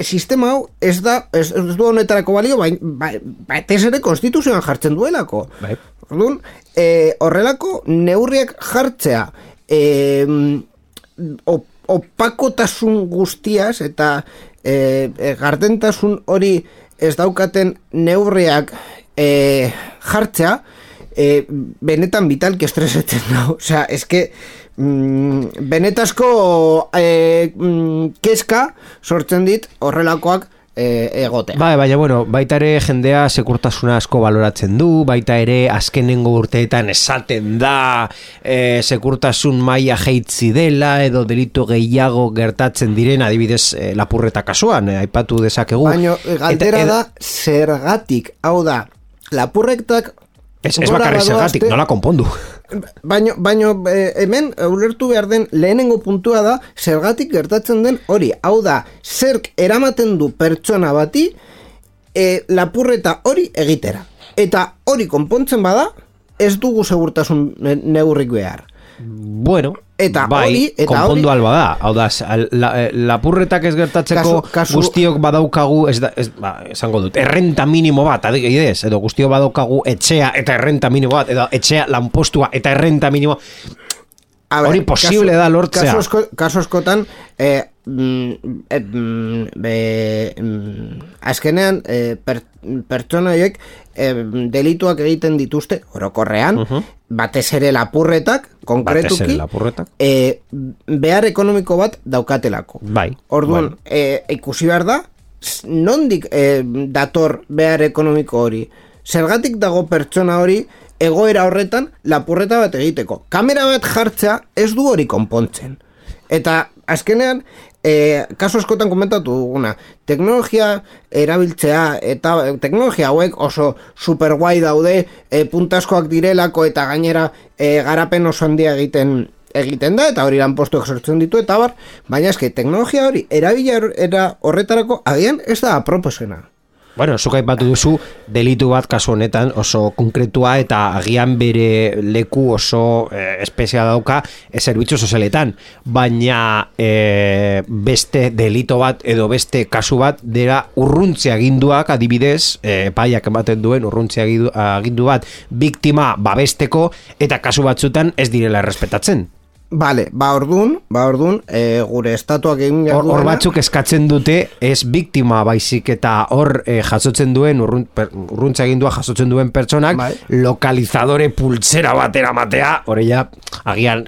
sistema hau ez da ez, ez du honetarako balio bain, ba, ba, ez ere konstituzioan jartzen duelako Bai. Orduan, e, horrelako neurriak jartzea e, op, opakotasun guztiaz eta e, e, gardentasun hori ez daukaten neurriak e, jartzea e, benetan vitalki estresetzen da. [LAUGHS] Osea, eske mm, benetazko e, mm, keska sortzen dit horrelakoak e, egotea. Bai, baina, bueno, baita ere jendea sekurtasuna asko baloratzen du, baita ere azkenengo urteetan esaten da e, sekurtasun maila jeitzi dela, edo delitu gehiago gertatzen diren, adibidez, e, lapurreta kasuan, e, aipatu dezakegu. Baina galdera da zergatik, hau da, lapurrektak Ez, ez bakarri zergatik, nola konpondu. Baino, baino eh, hemen ulertu behar den lehenengo puntua da zergatik gertatzen den hori. Hau da, zerk eramaten du pertsona bati eh, lapurreta hori egitera. Eta hori konpontzen bada, ez dugu segurtasun ne- neurrik behar. Bueno, Eta bai, hori, eta konpondu hori- alba da. Hau da, la, eh, lapurretak ez gertatzeko Kasu- kasu- guztiok badaukagu, ez da, ez, ba, esango dut, errenta minimo bat, adibidez, edo guztiok badaukagu etxea eta errenta minimo bat, edo etxea lanpostua eta errenta minimo, A Hori posible da lortzea. Kasu, asko, kasu askotan, eh, mm, eh, mm, be, mm, azkenean, eh, per, pertsona eh, delituak egiten dituzte, orokorrean, batez ere lapurretak, konkretuki, Batez ere lapurretak. eh, behar ekonomiko bat daukatelako. bai. Orduan, bueno. eh, ikusi behar da, nondik eh, dator behar ekonomiko hori. Zergatik dago pertsona hori egoera horretan lapurreta bat egiteko. Kamera bat jartzea ez du hori konpontzen. Eta azkenean, e, kaso askotan komentatu duguna, teknologia erabiltzea eta eh, teknologia hauek oso super guai daude, e, puntaskoak direlako eta gainera e, garapen oso handia egiten egiten da eta hori lanpostuak sortzen ditu eta bar, baina eske teknologia hori erabilera horretarako agian ez da aproposena. Bueno, zuk aipatu duzu delitu bat kasu honetan oso konkretua eta agian bere leku oso eh, espezia dauka e, zerbitzu sozialetan, baina eh, beste delito bat edo beste kasu bat dira urruntze aginduak adibidez, eh, epaiak ematen duen urruntze agindu bat biktima babesteko eta kasu batzutan ez direla errespetatzen. Bale, ba ordun, ba ordun, e, gure estatuak egin Hor, hor batzuk eskatzen dute ez biktima baizik eta hor eh, jasotzen duen urrun, per, urruntza egindua jasotzen duen pertsonak Bai. lokalizadore pultzera batera matea hori ja agian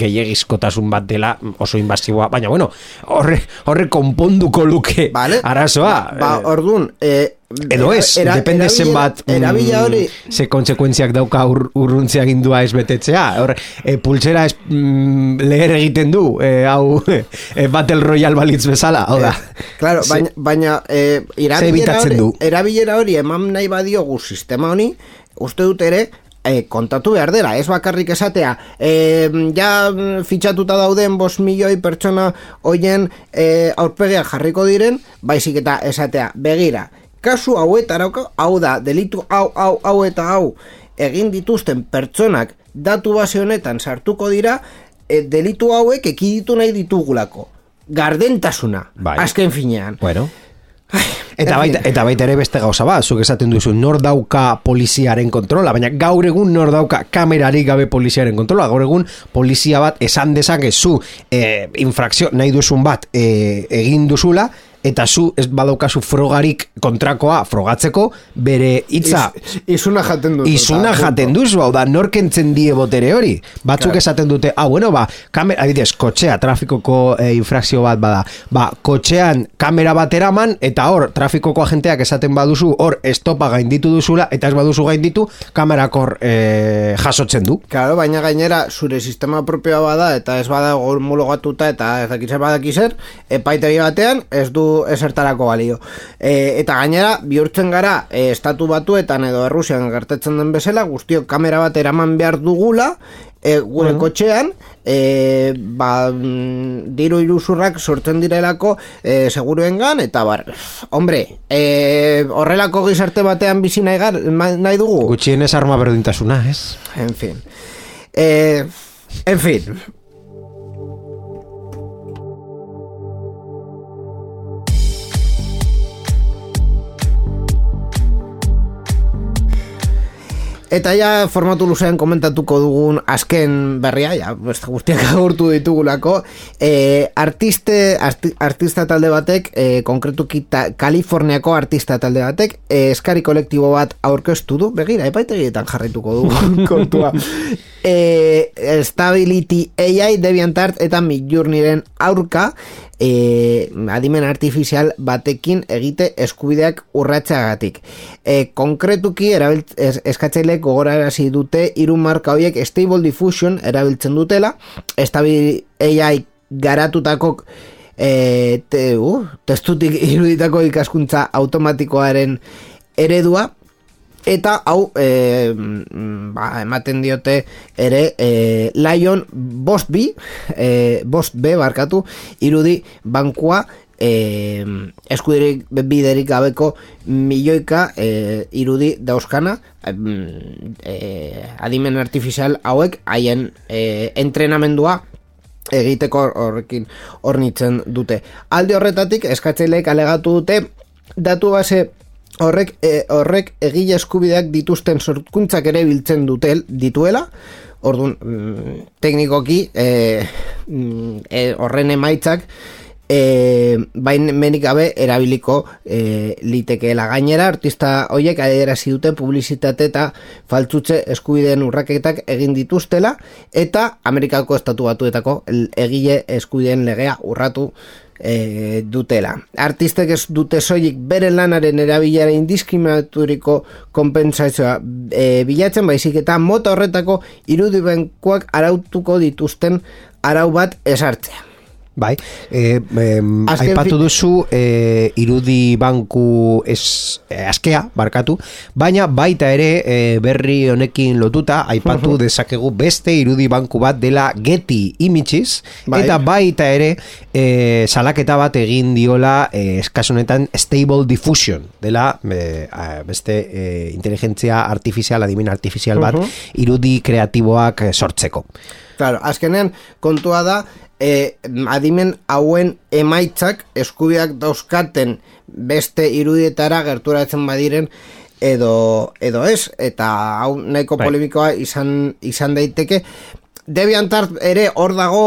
gehiagizkotasun bat dela oso invasiboa baina bueno horre, horre konponduko luke Vale? arazoa Ba, ba ordun, e, Edo ez, depende zenbat mm, Erabila hori ze kontsekuentziak dauka ur, urruntzea gindua ez betetzea. Hor, e, pultsera ez, mm, leher egiten du, e, hau [LAUGHS] e, Battle Royale balitz bezala, hau da. Eh, Claro, [LAUGHS] baina, baina eh, erabilera, hori, du? erabilera hori eman nahi badiogu sistema honi, uste dut ere, eh, kontatu behar dela, ez bakarrik esatea, eh, ja mm, fitxatuta dauden bos milioi pertsona hoien eh, aurpegia jarriko diren, baizik eta esatea, begira, kasu hauetarako, hau da, delitu hau, hau, hau eta hau, egin dituzten pertsonak datu base honetan sartuko dira, eh, delitu hauek ekiditu nahi ditugulako. Gardentasuna, Bai. azken finean. Bueno. Eta baita, eta baita ere beste gauza bat, zuk esaten duzu nor dauka poliziaren kontrola, baina gaur egun nor dauka kamerarik gabe poliziaren kontrola, gaur egun polizia bat esan dezakezu e, infrakzio nahi duzun bat e, egin duzula, eta zu ez badaukazu frogarik kontrakoa frogatzeko bere hitza Iz, izuna jaten dut. Izuna jaten duzu, hau da, norkentzen die botere hori. Batzuk Claro. esaten dute, ah, bueno, ba, kamera, adibidez, kotxea, trafikoko e, infrakzio bat bada. Ba, kotxean kamera bat eraman, eta hor, trafikoko agenteak esaten baduzu, hor, estopa gainditu duzula, eta ez baduzu gainditu, kamerak hor e, jasotzen du. Claro, baina gainera zure sistema propioa bada eta ez bada homologatuta eta ez dakitzen badakizer, epaitegi batean ez du du esertarako balio. E, eta gainera, bihurtzen gara, e, estatu batuetan edo Errusian gertatzen den bezala, guztiok kamera bat eraman behar dugula, e, gure kotxean, e, ba, mm, diru iruzurrak sortzen direlako e, seguruengan, eta bar, hombre, e, horrelako gizarte batean bizi nahi, gar, nahi dugu? Gutxienez arma berdintasuna, ez? En fin. Eh, en fin. Eta ja formatu luzean komentatuko dugun azken berria, ja, beste guztiak [LAUGHS] agurtu ditugulako, e, artiste, arti, artista talde batek, e, konkretuki ta, Kaliforniako artista talde batek, e, eskari kolektibo bat aurkeztu du, begira, epaitegietan jarraituko dugu [LAUGHS] kontua. E, Stability AI, DeviantArt eta Midjourneyren aurka, e, adimen artifizial batekin egite eskubideak urratxagatik. E, konkretuki erabilt, es, eskatzailek gogorarazi dute hiru marka horiek Stable Diffusion erabiltzen dutela, Stability AI garatutako e, te, uh, testutik iruditako ikaskuntza automatikoaren eredua, eta hau e, ba, ematen diote ere e, Lion Bost B e, Bost B barkatu irudi bankua e, eskudirik biderik gabeko milioika e, irudi dauzkana e, adimen artifizial hauek haien e, entrenamendua egiteko horrekin hornitzen dute. Alde horretatik eskatzaileek alegatu dute datu base horrek e, horrek egile eskubideak dituzten sorkuntzak ere biltzen dutel dituela. Ordun mm, teknikoki e, mm, e, horren emaitzak e, bain menik gabe erabiliko e, litekeela gainera artista hoiek adierazi dute publizitate eta faltzutze eskubideen urraketak egin dituztela eta Amerikako estatu batuetako egile eskubideen legea urratu e, dutela. Artistek ez dute soilik bere lanaren erabilera indiskriminaturiko konpentsazioa e, bilatzen baizik eta mota horretako irudibenkoak arautuko dituzten arau bat esartzea. Bai, e, e, Azken aipatu duzu e, irudi banku es, e, askea, barkatu, baina baita ere e, berri honekin lotuta aipatu [LAUGHS] dezakegu beste irudi banku bat dela Getty Images, Bai. eta baita ere e, salaketa bat egin diola e, eskasunetan Stable Diffusion, dela e, a, beste e, inteligentzia artifizial, adimen artifizial bat, irudi kreatiboak e, sortzeko. Claro, azkenean kontua da e, adimen hauen emaitzak eskubiak dauzkaten beste irudietara gerturatzen badiren edo, edo ez, eta hau nahiko Bai. polemikoa izan, izan daiteke Deviantart ere hor dago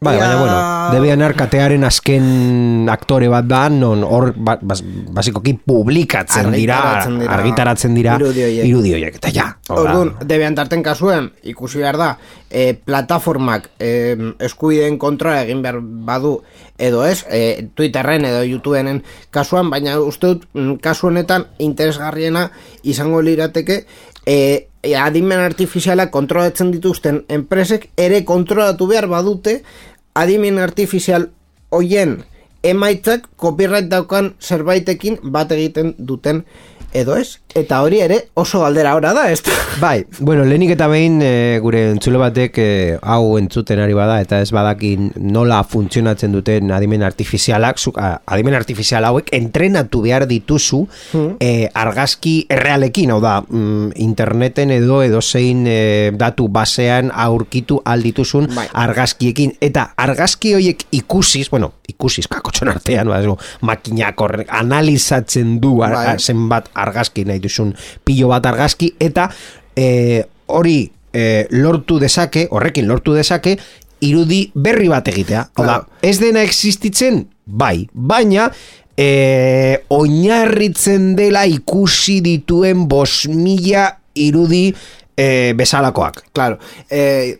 Bai, baina, bueno, debian arkatearen azken aktore bat da, non hor, ba, bas, basikoki publikatzen dira, Argitaratzen dira. argitaratzen dira, Irudi horiek. irudi horiek, eta ja. Orduan, debiantarten kasuen, ikusi behar da, e, plataformak e, eskubideen kontra egin behar badu edo ez, e, Twitterren edo YouTubenen kasuan, baina uste dut mm, kasu honetan interesgarriena izango lirateke e, adimen artifiziala kontrolatzen dituzten enpresek ere kontrolatu behar badute adimen artifizial hoien emaitzak copyright daukan zerbaitekin bat egiten duten edo ez. Eta hori ere oso galdera ora da, ez? [LAUGHS] Bai, bueno, lehenik eta behin e, gure entzule batek e, hau entzuten ari bada eta ez badakin nola funtzionatzen duten adimen artifizialak, zuk, a, adimen artifizial hauek entrenatu behar dituzu e, argazki errealekin, hau da, mm, interneten edo edo zein e, datu basean aurkitu aldituzun Bai. argazkiekin eta argazki horiek ikusiz, bueno, ikusiz kakotxon artean, ba, ez, makinak horrek analizatzen du ar, Bai. ar- zenbat argazki nahi duzun pilo bat argazki eta e, hori e, lortu dezake, horrekin lortu dezake irudi berri bat egitea. Hau da, ez dena existitzen, bai, baina e, oinarritzen dela ikusi dituen bos mila irudi e, bezalakoak. Claro, e,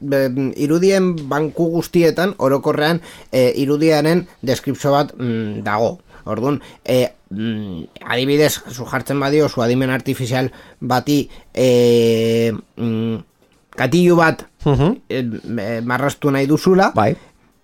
irudien banku guztietan, orokorrean, e, irudiaren deskripzio bat mm, dago. Orduan, e, mm, adibidez, zu jartzen badio, zu adimen artifizial bati e, mm, katilu bat e, e, marrastu nahi duzula, Bai.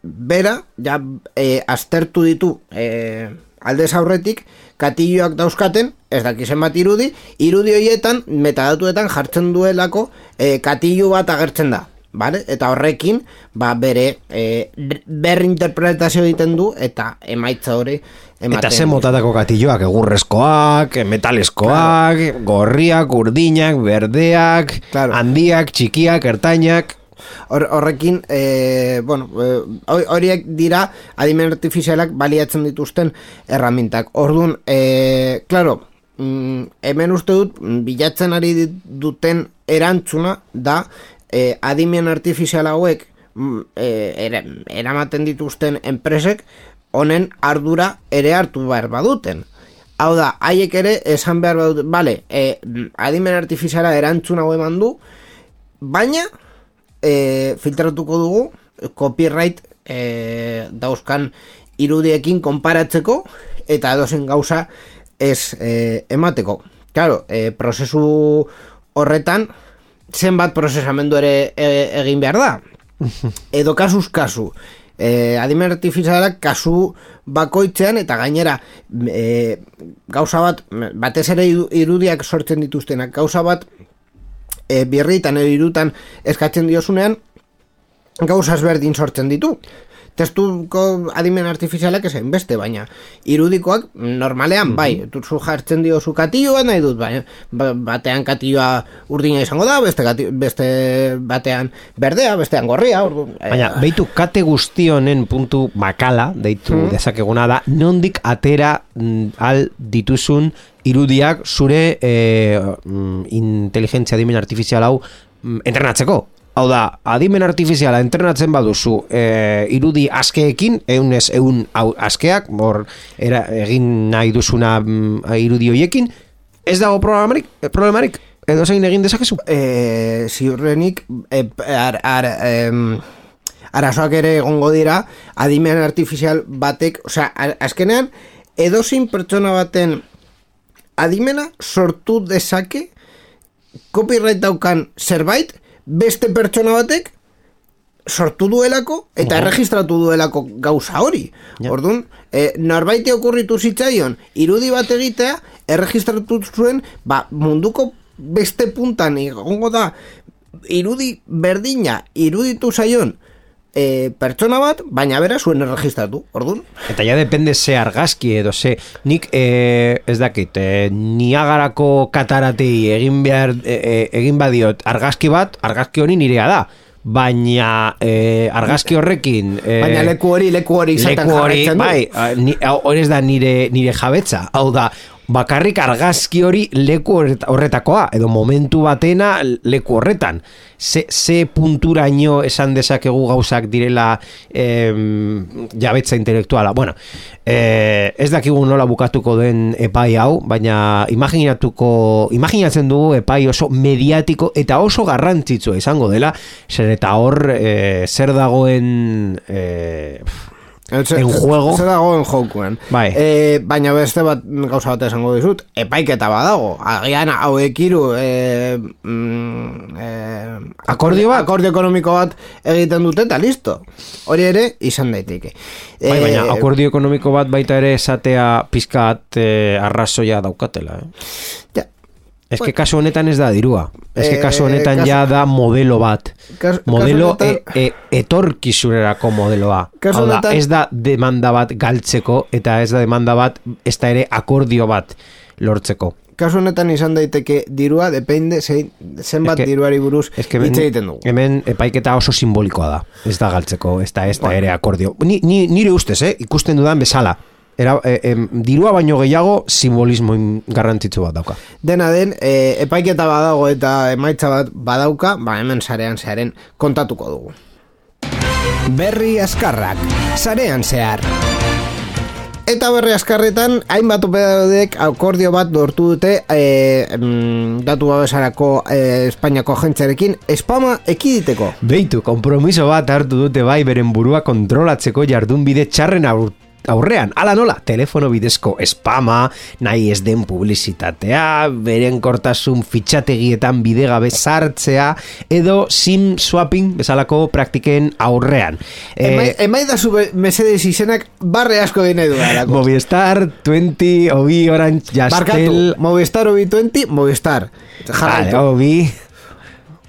bera, ja, e, aztertu ditu e, aldez aurretik, katilloak dauzkaten, ez daki zenbat irudi, irudi horietan, metadatuetan jartzen duelako, e, katillo bat agertzen da. Vale? Eta horrekin, ba, bere e, berrinterpretazio egiten du eta emaitza hori ematen. Eta ze motatako gatilloak, egurrezkoak, metalezkoak, gorriak, urdinak, berdeak, Claro. handiak, txikiak, ertainak... Hor, horrekin, e, bueno, e, hori- horiek dira adimen artifizialak baliatzen dituzten erramintak. Orduan, e, claro, mm, hemen uste dut, mm, bilatzen ari duten erantzuna da e, adimen artifizial hauek e, eramaten dituzten enpresek honen ardura ere hartu behar baduten. Hau da, haiek ere esan behar baduten, bale, e, adimen artifiziala erantzun hau eman du, baina e, filtratuko dugu copyright e, dauzkan irudiekin konparatzeko eta edozen gauza ez e, emateko. Claro, e, prozesu horretan zenbat prozesamendu ere e, egin behar da. [LAUGHS] Edo kasuz kasu. E, adimen artifizialak kasu bakoitzean eta gainera e, gauza bat, batez ere iru- irudiak sortzen dituztenak, gauza bat e, birritan edo irutan eskatzen diozunean gauzaz berdin sortzen ditu. Testuko adimen artifizialak esain beste, baina irudikoak normalean, bai, zu jartzen dio zu katilloa nahi dut, bai, ba- batean katilloa urdina izango da, beste, kati- beste batean berdea, bestean gorria, ordu, eh, Baina, beitu kate guzti honen puntu makala, deitu dezakeguna da, nondik atera mm, al dituzun irudiak zure e, mm, inteligentzia adimen artifizial hau mm, entrenatzeko. Hau da, adimen artifiziala entrenatzen baduzu e, irudi askeekin, eunez eun hau askeak, hor era, egin nahi duzuna mm, irudi hoiekin, ez dago problemarik, eh, problemarik, edo zein egin dezakezu? e, ziurrenik e, ar, ar, em, arazoak ere egongo dira adimen artifizial batek, osea, azkenean edozein pertsona baten adimena sortu dezake copyright daukan zerbait beste pertsona batek sortu duelako eta erregistratu duelako gauza hori. Ja. Orduan, e, norbaite okurritu zitzaion irudi bat egitea erregistratu zuen ba, munduko beste puntan egongo da irudi berdina iruditu zaion e, pertsona bat, baina bera zuen erregistratu. Orduan, Eta ja depende ze argazki edo ze nik e, ez dakit e, niagarako kataratei egin behar e, e, egin badiot argazki bat argazki hori nirea da. Baina e, argazki horrekin e, baina leku hori, leku hori izaten leku hori bai ni, hau- hori ez da nire nire jabetza. Hau da bakarrik argazki hori leku horret- horretakoa edo momentu batena leku horretan. Ze, ze punturaino esan dezakegu gauzak direla em, jabetza intelektuala. Bueno, eh, ez dakigu nola bukatuko den epai hau baina imaginatuko imaginatzen dugu epai oso mediatiko eta oso garrantzitsua izango dela. Zer eta hor eh, zer dagoen eh, En juego. Zer dago en jokuan. Bai. E, baina beste bat gauza bat esango dizut, epaiketa badago. Agian hauek hiru e, mm, e, Akordio bat? Akordio ekonomiko bat egiten dute eta listo. Hori ere izan daiteke. Bai, baina Eh, akordio ekonomiko bat baita ere esatea pizkat eh, arrazoia daukatela. Eh? ja, Ez que kasu honetan ez da dirua. Ez que Eh, kasu honetan kasu- ja da modelo bat. Kas- modelo kasu honetan- e, e, etorkizunerako modeloa. Kasu Hau da, honetan- ez da demanda bat galtzeko eta ez da demanda bat ez da ere akordio bat lortzeko. kasu honetan izan daiteke dirua, depende zein, zenbat que- diruari buruz que hitz egiten dugu. Hemen epaiketa oso simbolikoa da. Ez da galtzeko, ez da ez da ere akordio. Ni, ni, nire ustez, eh? ikusten dudan bezala. Era, eh, em, dirua baino gehiago simbolismo garrantzitsu bat dauka. Dena den, e, epaiketa badago eta emaitza bat badauka, ba hemen sarean zearen kontatuko dugu. Berri askarrak, sarean zehar. Eta berri askarretan, hainbat opedadek akordio bat lortu dute e, mm, datu babesarako e, Espainiako agentziarekin espama ekiditeko. Beitu, kompromiso bat hartu dute bai beren burua kontrolatzeko jardunbide txarren aur- aurrean. Ala nola, telefono bidezko spama, nahi ez den publizitatea, beren kortasun fitxategietan bidegabe sartzea, edo sim swapping bezalako praktiken aurrean. Emai, Eh, emai da zu mesedez izenak barre asko dine du darako. Movistar, 20, Obi, Orange, Barkatu, Jastel... Movistar OB20, Movistar. Vale, Jarraitu. Obi,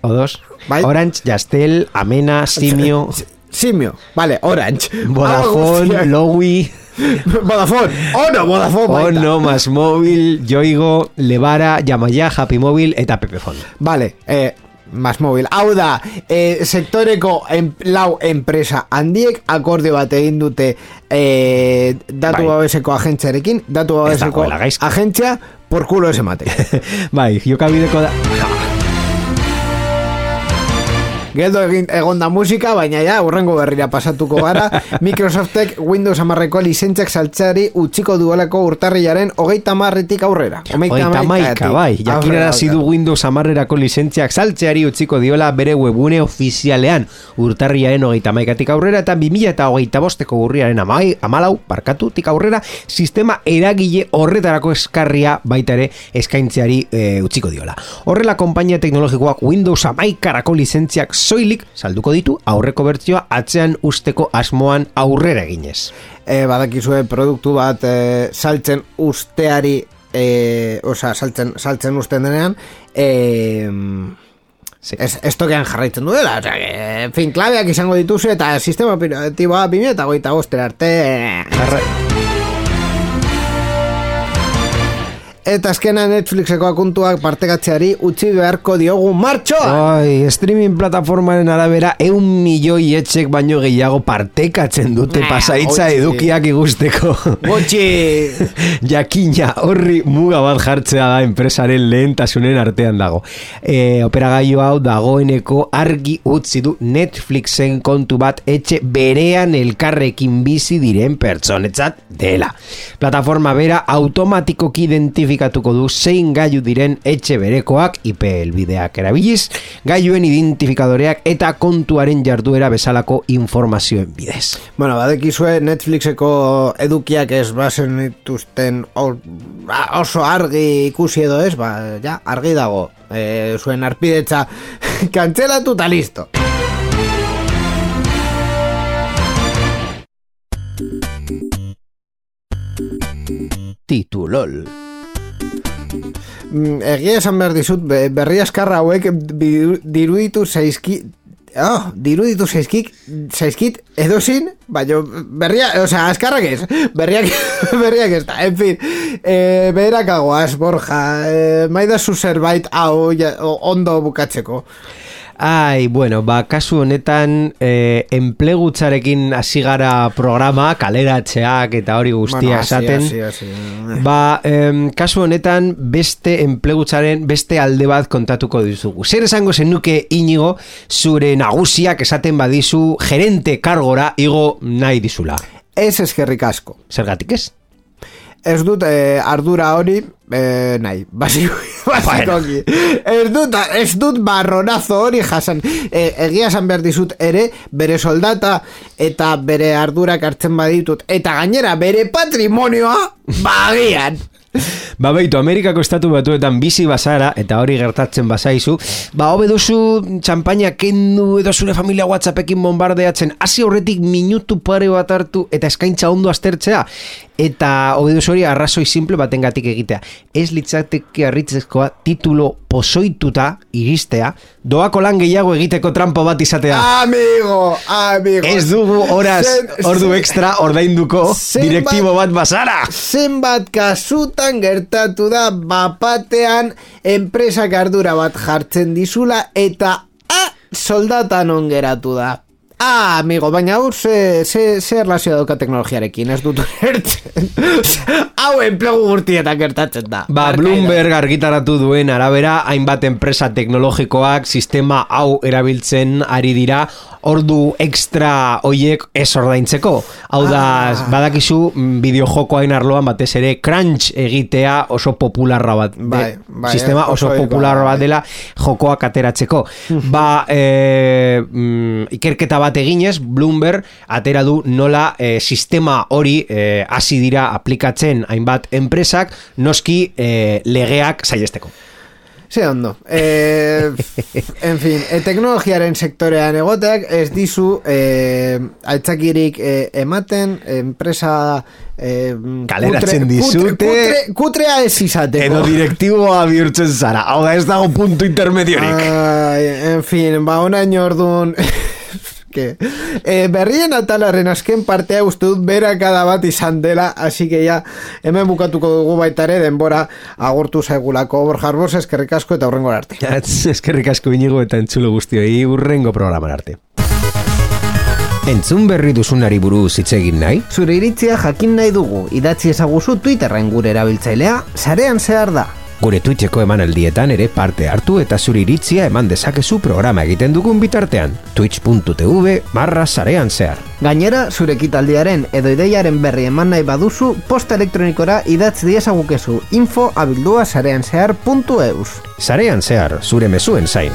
o dos. Bai. Orange, Jastel, Amena, Simio, Simio, vale, Orange. Ah, Vodafone, hostia. Lowy, [LAUGHS] Vodafone. Oh no, Vodafone. baita. Ono, Más Móvil, Yoigo, Levara, Yamaya, Happy Móvil eta Pepefon. Vale, eh, más móvil. Hau da, eh, sektoreko en, lau enpresa handiek akorde bat egin dute eh, datu Bai. babeseko agentziarekin, datu babeseko agentzia por culo ez emate. [LAUGHS] bai, jokabideko da... [LAUGHS] Geldo egin egon da musika, baina ja, urrengo berrira pasatuko gara. [LAUGHS] Microsoftek Windows amarreko lizentziak saltzeari utziko duelako urtarrilaren hogeita marretik aurrera. Oita maika, bai, jakinarazi du Windows amarrerako lizentziak saltzeari utziko diola bere webune ofizialean urtarriaren hogeita maikatik aurrera eta 2000 eta hogeita bosteko urriaren amai, amalau, parkatutik aurrera, sistema eragile horretarako eskarria baita ere eskaintzeari e, utziko diola. Horrela, konpainia teknologikoak Windows amaikarako lizentziak soilik salduko ditu aurreko bertzioa atzean usteko asmoan aurrera eginez. e, badakizue produktu bat e, saltzen usteari e, osa, saltzen, saltzen usten denean e, Sí. Ez, estokean jarraitzen duela, que, en fin, klabeak izango dituzu eta sistema operatiboa 2000 eta goita bostera arte Jarra- Eta azkena Netflixeko akuntuak partekatzeari utzi beharko diogu martxoa! Ai, streaming plataformaren arabera eun milioi etxek baino gehiago partekatzen dute Nah, pasaitza hotxe. edukiak ikusteko. Gotxi! [LAUGHS] Jakina horri muga bat jartzea da enpresaren lehentasunen artean dago. E, operagailu hau dagoeneko argi utzi du Netflixen kontu bat etxe berean elkarrekin bizi diren pertsonetzat dela. Plataforma bera automatikoki identifikatuko du zein gailu diren etxe berekoak IP helbideak erabiliz, gailuen identifikadoreak eta kontuaren jarduera bezalako informazioen bidez. Bueno, badekizue Netflixeko edukiak ez bazen dituzten ba, oso argi ikusi edo ez, ba, ja, argi dago. E, zuen arpidetza [LAUGHS] kantzelatu eta listo. Titulol. Mm, Egia esan behar dizut, be- berri askarra hauek diruditu zaizki... Oh, diruditu zaizkik, zaizkit edozin, baina berria, o sea, askarrak ez, berriak, [LAUGHS] berriak ez da, en fin, e, beherakagoaz, Borja, e, maidazu zerbait hau ondo bukatzeko. Ai, bueno, ba, kasu honetan eh, enplegutzarekin hasi gara programa, kaleratzeak eta hori guztia Bueno, esaten. Ba, em, kasu honetan beste enplegutzaren beste alde bat kontatuko dizugu. Zer esango zenuke inigo zure nagusiak esaten badizu gerente kargora igo nahi dizula. Ez eskerrik asko. Zergatik ez? Ez dut eh, ardura hori eh, nahi, [LAUGHS] basiko, basikoki. Ez dut, ez dut barronazo hori jasan. Eh, egia esan behar dizut ere, bere soldata eta bere ardurak hartzen baditut. Eta gainera, bere patrimonioa, bagian. Ba beitu, Amerikako estatu batuetan bizi bazara, eta hori gertatzen bazaizu, ba hobe duzu txampaina kendu edo zure familia whatsappekin bombardeatzen, hasi horretik minutu pare bat hartu eta eskaintza ondo aztertzea, eta duzu hori arrazoi simple batengatik egitea. Ez litzateke harritzezkoa titulo pozoituta iristea, doako lan gehiago egiteko trampo bat izatea. Amigo, amigo. Ez dugu horaz, Zen- ordu extra ordainduko direktibo bat bazara. Zenbat kasutan gertatu da bapatean enpresak ardura bat jartzen dizula eta ah, soldatan ongeratu da. Ah, amigo, baina hau ze, ze, ze erlazioa dauka teknologiarekin, ez dut ulertzen. [LAUGHS] hau enplegu gurtietan gertatzen da. Ba, Bloomberg argitaratu duen arabera, hainbat enpresa teknologikoak sistema hau erabiltzen ari dira, ordu extra hoiek ez ordaintzeko. Hau da, Ah. badakizu, bideojokoain arloan batez ere crunch egitea oso popularra bat. Bai, bai, sistema oso oso bai. popularra bat dela jokoak ateratzeko. [LAUGHS] ba, e, mm, ikerketa bat bat eginez, Bloomberg atera du nola eh, sistema hori eh, hasi dira aplikatzen hainbat enpresak, noski eh, legeak saihesteko. Ze ondo. E, en fin, e, teknologiaren sektorean egoteak ez dizu e, aitzakirik e, ematen enpresa e, Kaleratzen dizute. kutre, kutre, kutrea ez izateko. Edo direktiboa bihurtzen zara, hau da ez dago puntu intermediorik. Ai, en fin, ba, onaino orduan... que, eh, berrien atalaren azken partea uste dut bera kada bat izan dela, así que ya hemen bukatuko dugu baita ere denbora agortu zaigulako borjar bos eskerrik asko eta horrengo arte. [LAUGHS] Eskerrik asko inigo eta entzulo guztioi urrengo programan arte. Entzun berri duzunari buruz hitz egin nahi? Zure iritzia jakin nahi dugu, idatzi ezaguzu Twitterren gure erabiltzailea, sarean zehar da. Gure Twitcheko emanaldietan ere parte hartu eta zure iritzia eman dezakezu programa egiten dugun bitartean. Twitch.tv barra sarean zehar. Gainera, zure ekitaldiaren edo ideiaren berri eman nahi baduzu, posta elektronikora idatz diezagukezu info abildua sarean zehar.eus. Sarean zehar, zure mezuen zain.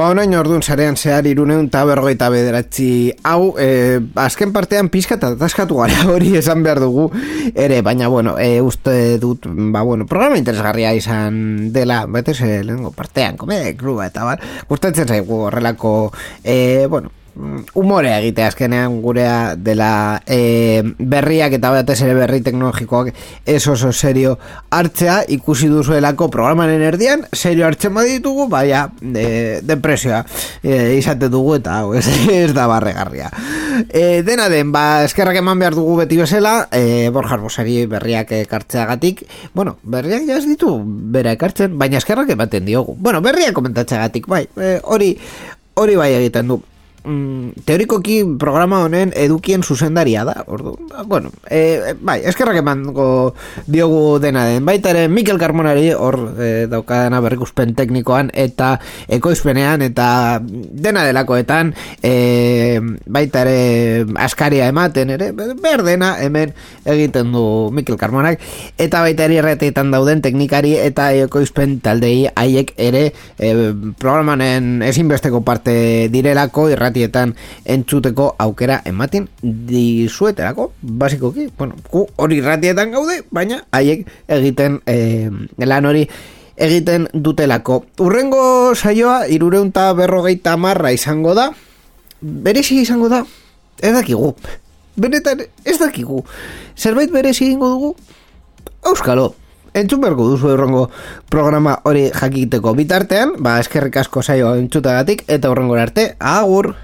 Ba, onain orduan sarean zehar iruneun eta bergoita bederatzi. Hau, e, azken partean pizka eta ataskatu gara [LAUGHS] hori esan behar dugu ere, baina bueno, e, uste dut, ba bueno, programa interesgarria izan dela, bete ze lehenko partean, komedia kluba eta bar, gustatzen zaigu horrelako, e, bueno, umorea egitea azkenean gurea dela e, berriak eta batez ere berri teknologikoak ez oso serio hartzea. Ikusi duzuelako programaren erdian serio hartzen baditugu baina e, depresioa e, izate dugu eta hau ez, [LAUGHS] ez da barregarria. E, dena den ba eskerrak eman behar dugu beti bezala e, borjar bosari berriak ekartzeagatik. Bueno berriak jaz ditu bera ekartzen baina eskerrak ematen diogu. Bueno berriak komentatzeagatik bai e, hori hori bai egiten du mm, teorikoki programa honen edukien zuzendaria da. Ordu, bueno, e, bai, eskerrak emango diogu dena den. Baita ere Mikel Carmonari hor e, daukadana berrikuspen teknikoan eta ekoizpenean eta dena delakoetan e, baita ere askaria ematen ere berdena hemen egiten du Mikel Carmonak eta baita ere erreteetan dauden teknikari eta ekoizpen taldei haiek ere e, programanen ezinbesteko parte direlako irratietan entzuteko aukera ematen dizueterako, basikoki, bueno, gu hori irratietan gaude, baina haiek egiten eh, lan hori egiten dutelako. Urrengo saioa, irureunta berrogeita marra izango da, berezi izango da, ez dakigu. Benetan, ez dakigu. Zerbait berezi egingo dugu, Euskalo, entzun berko duzu urrengo programa hori jakiteko bitartean, ba eskerrik asko saio entzutagatik eta urrengo arte, agur!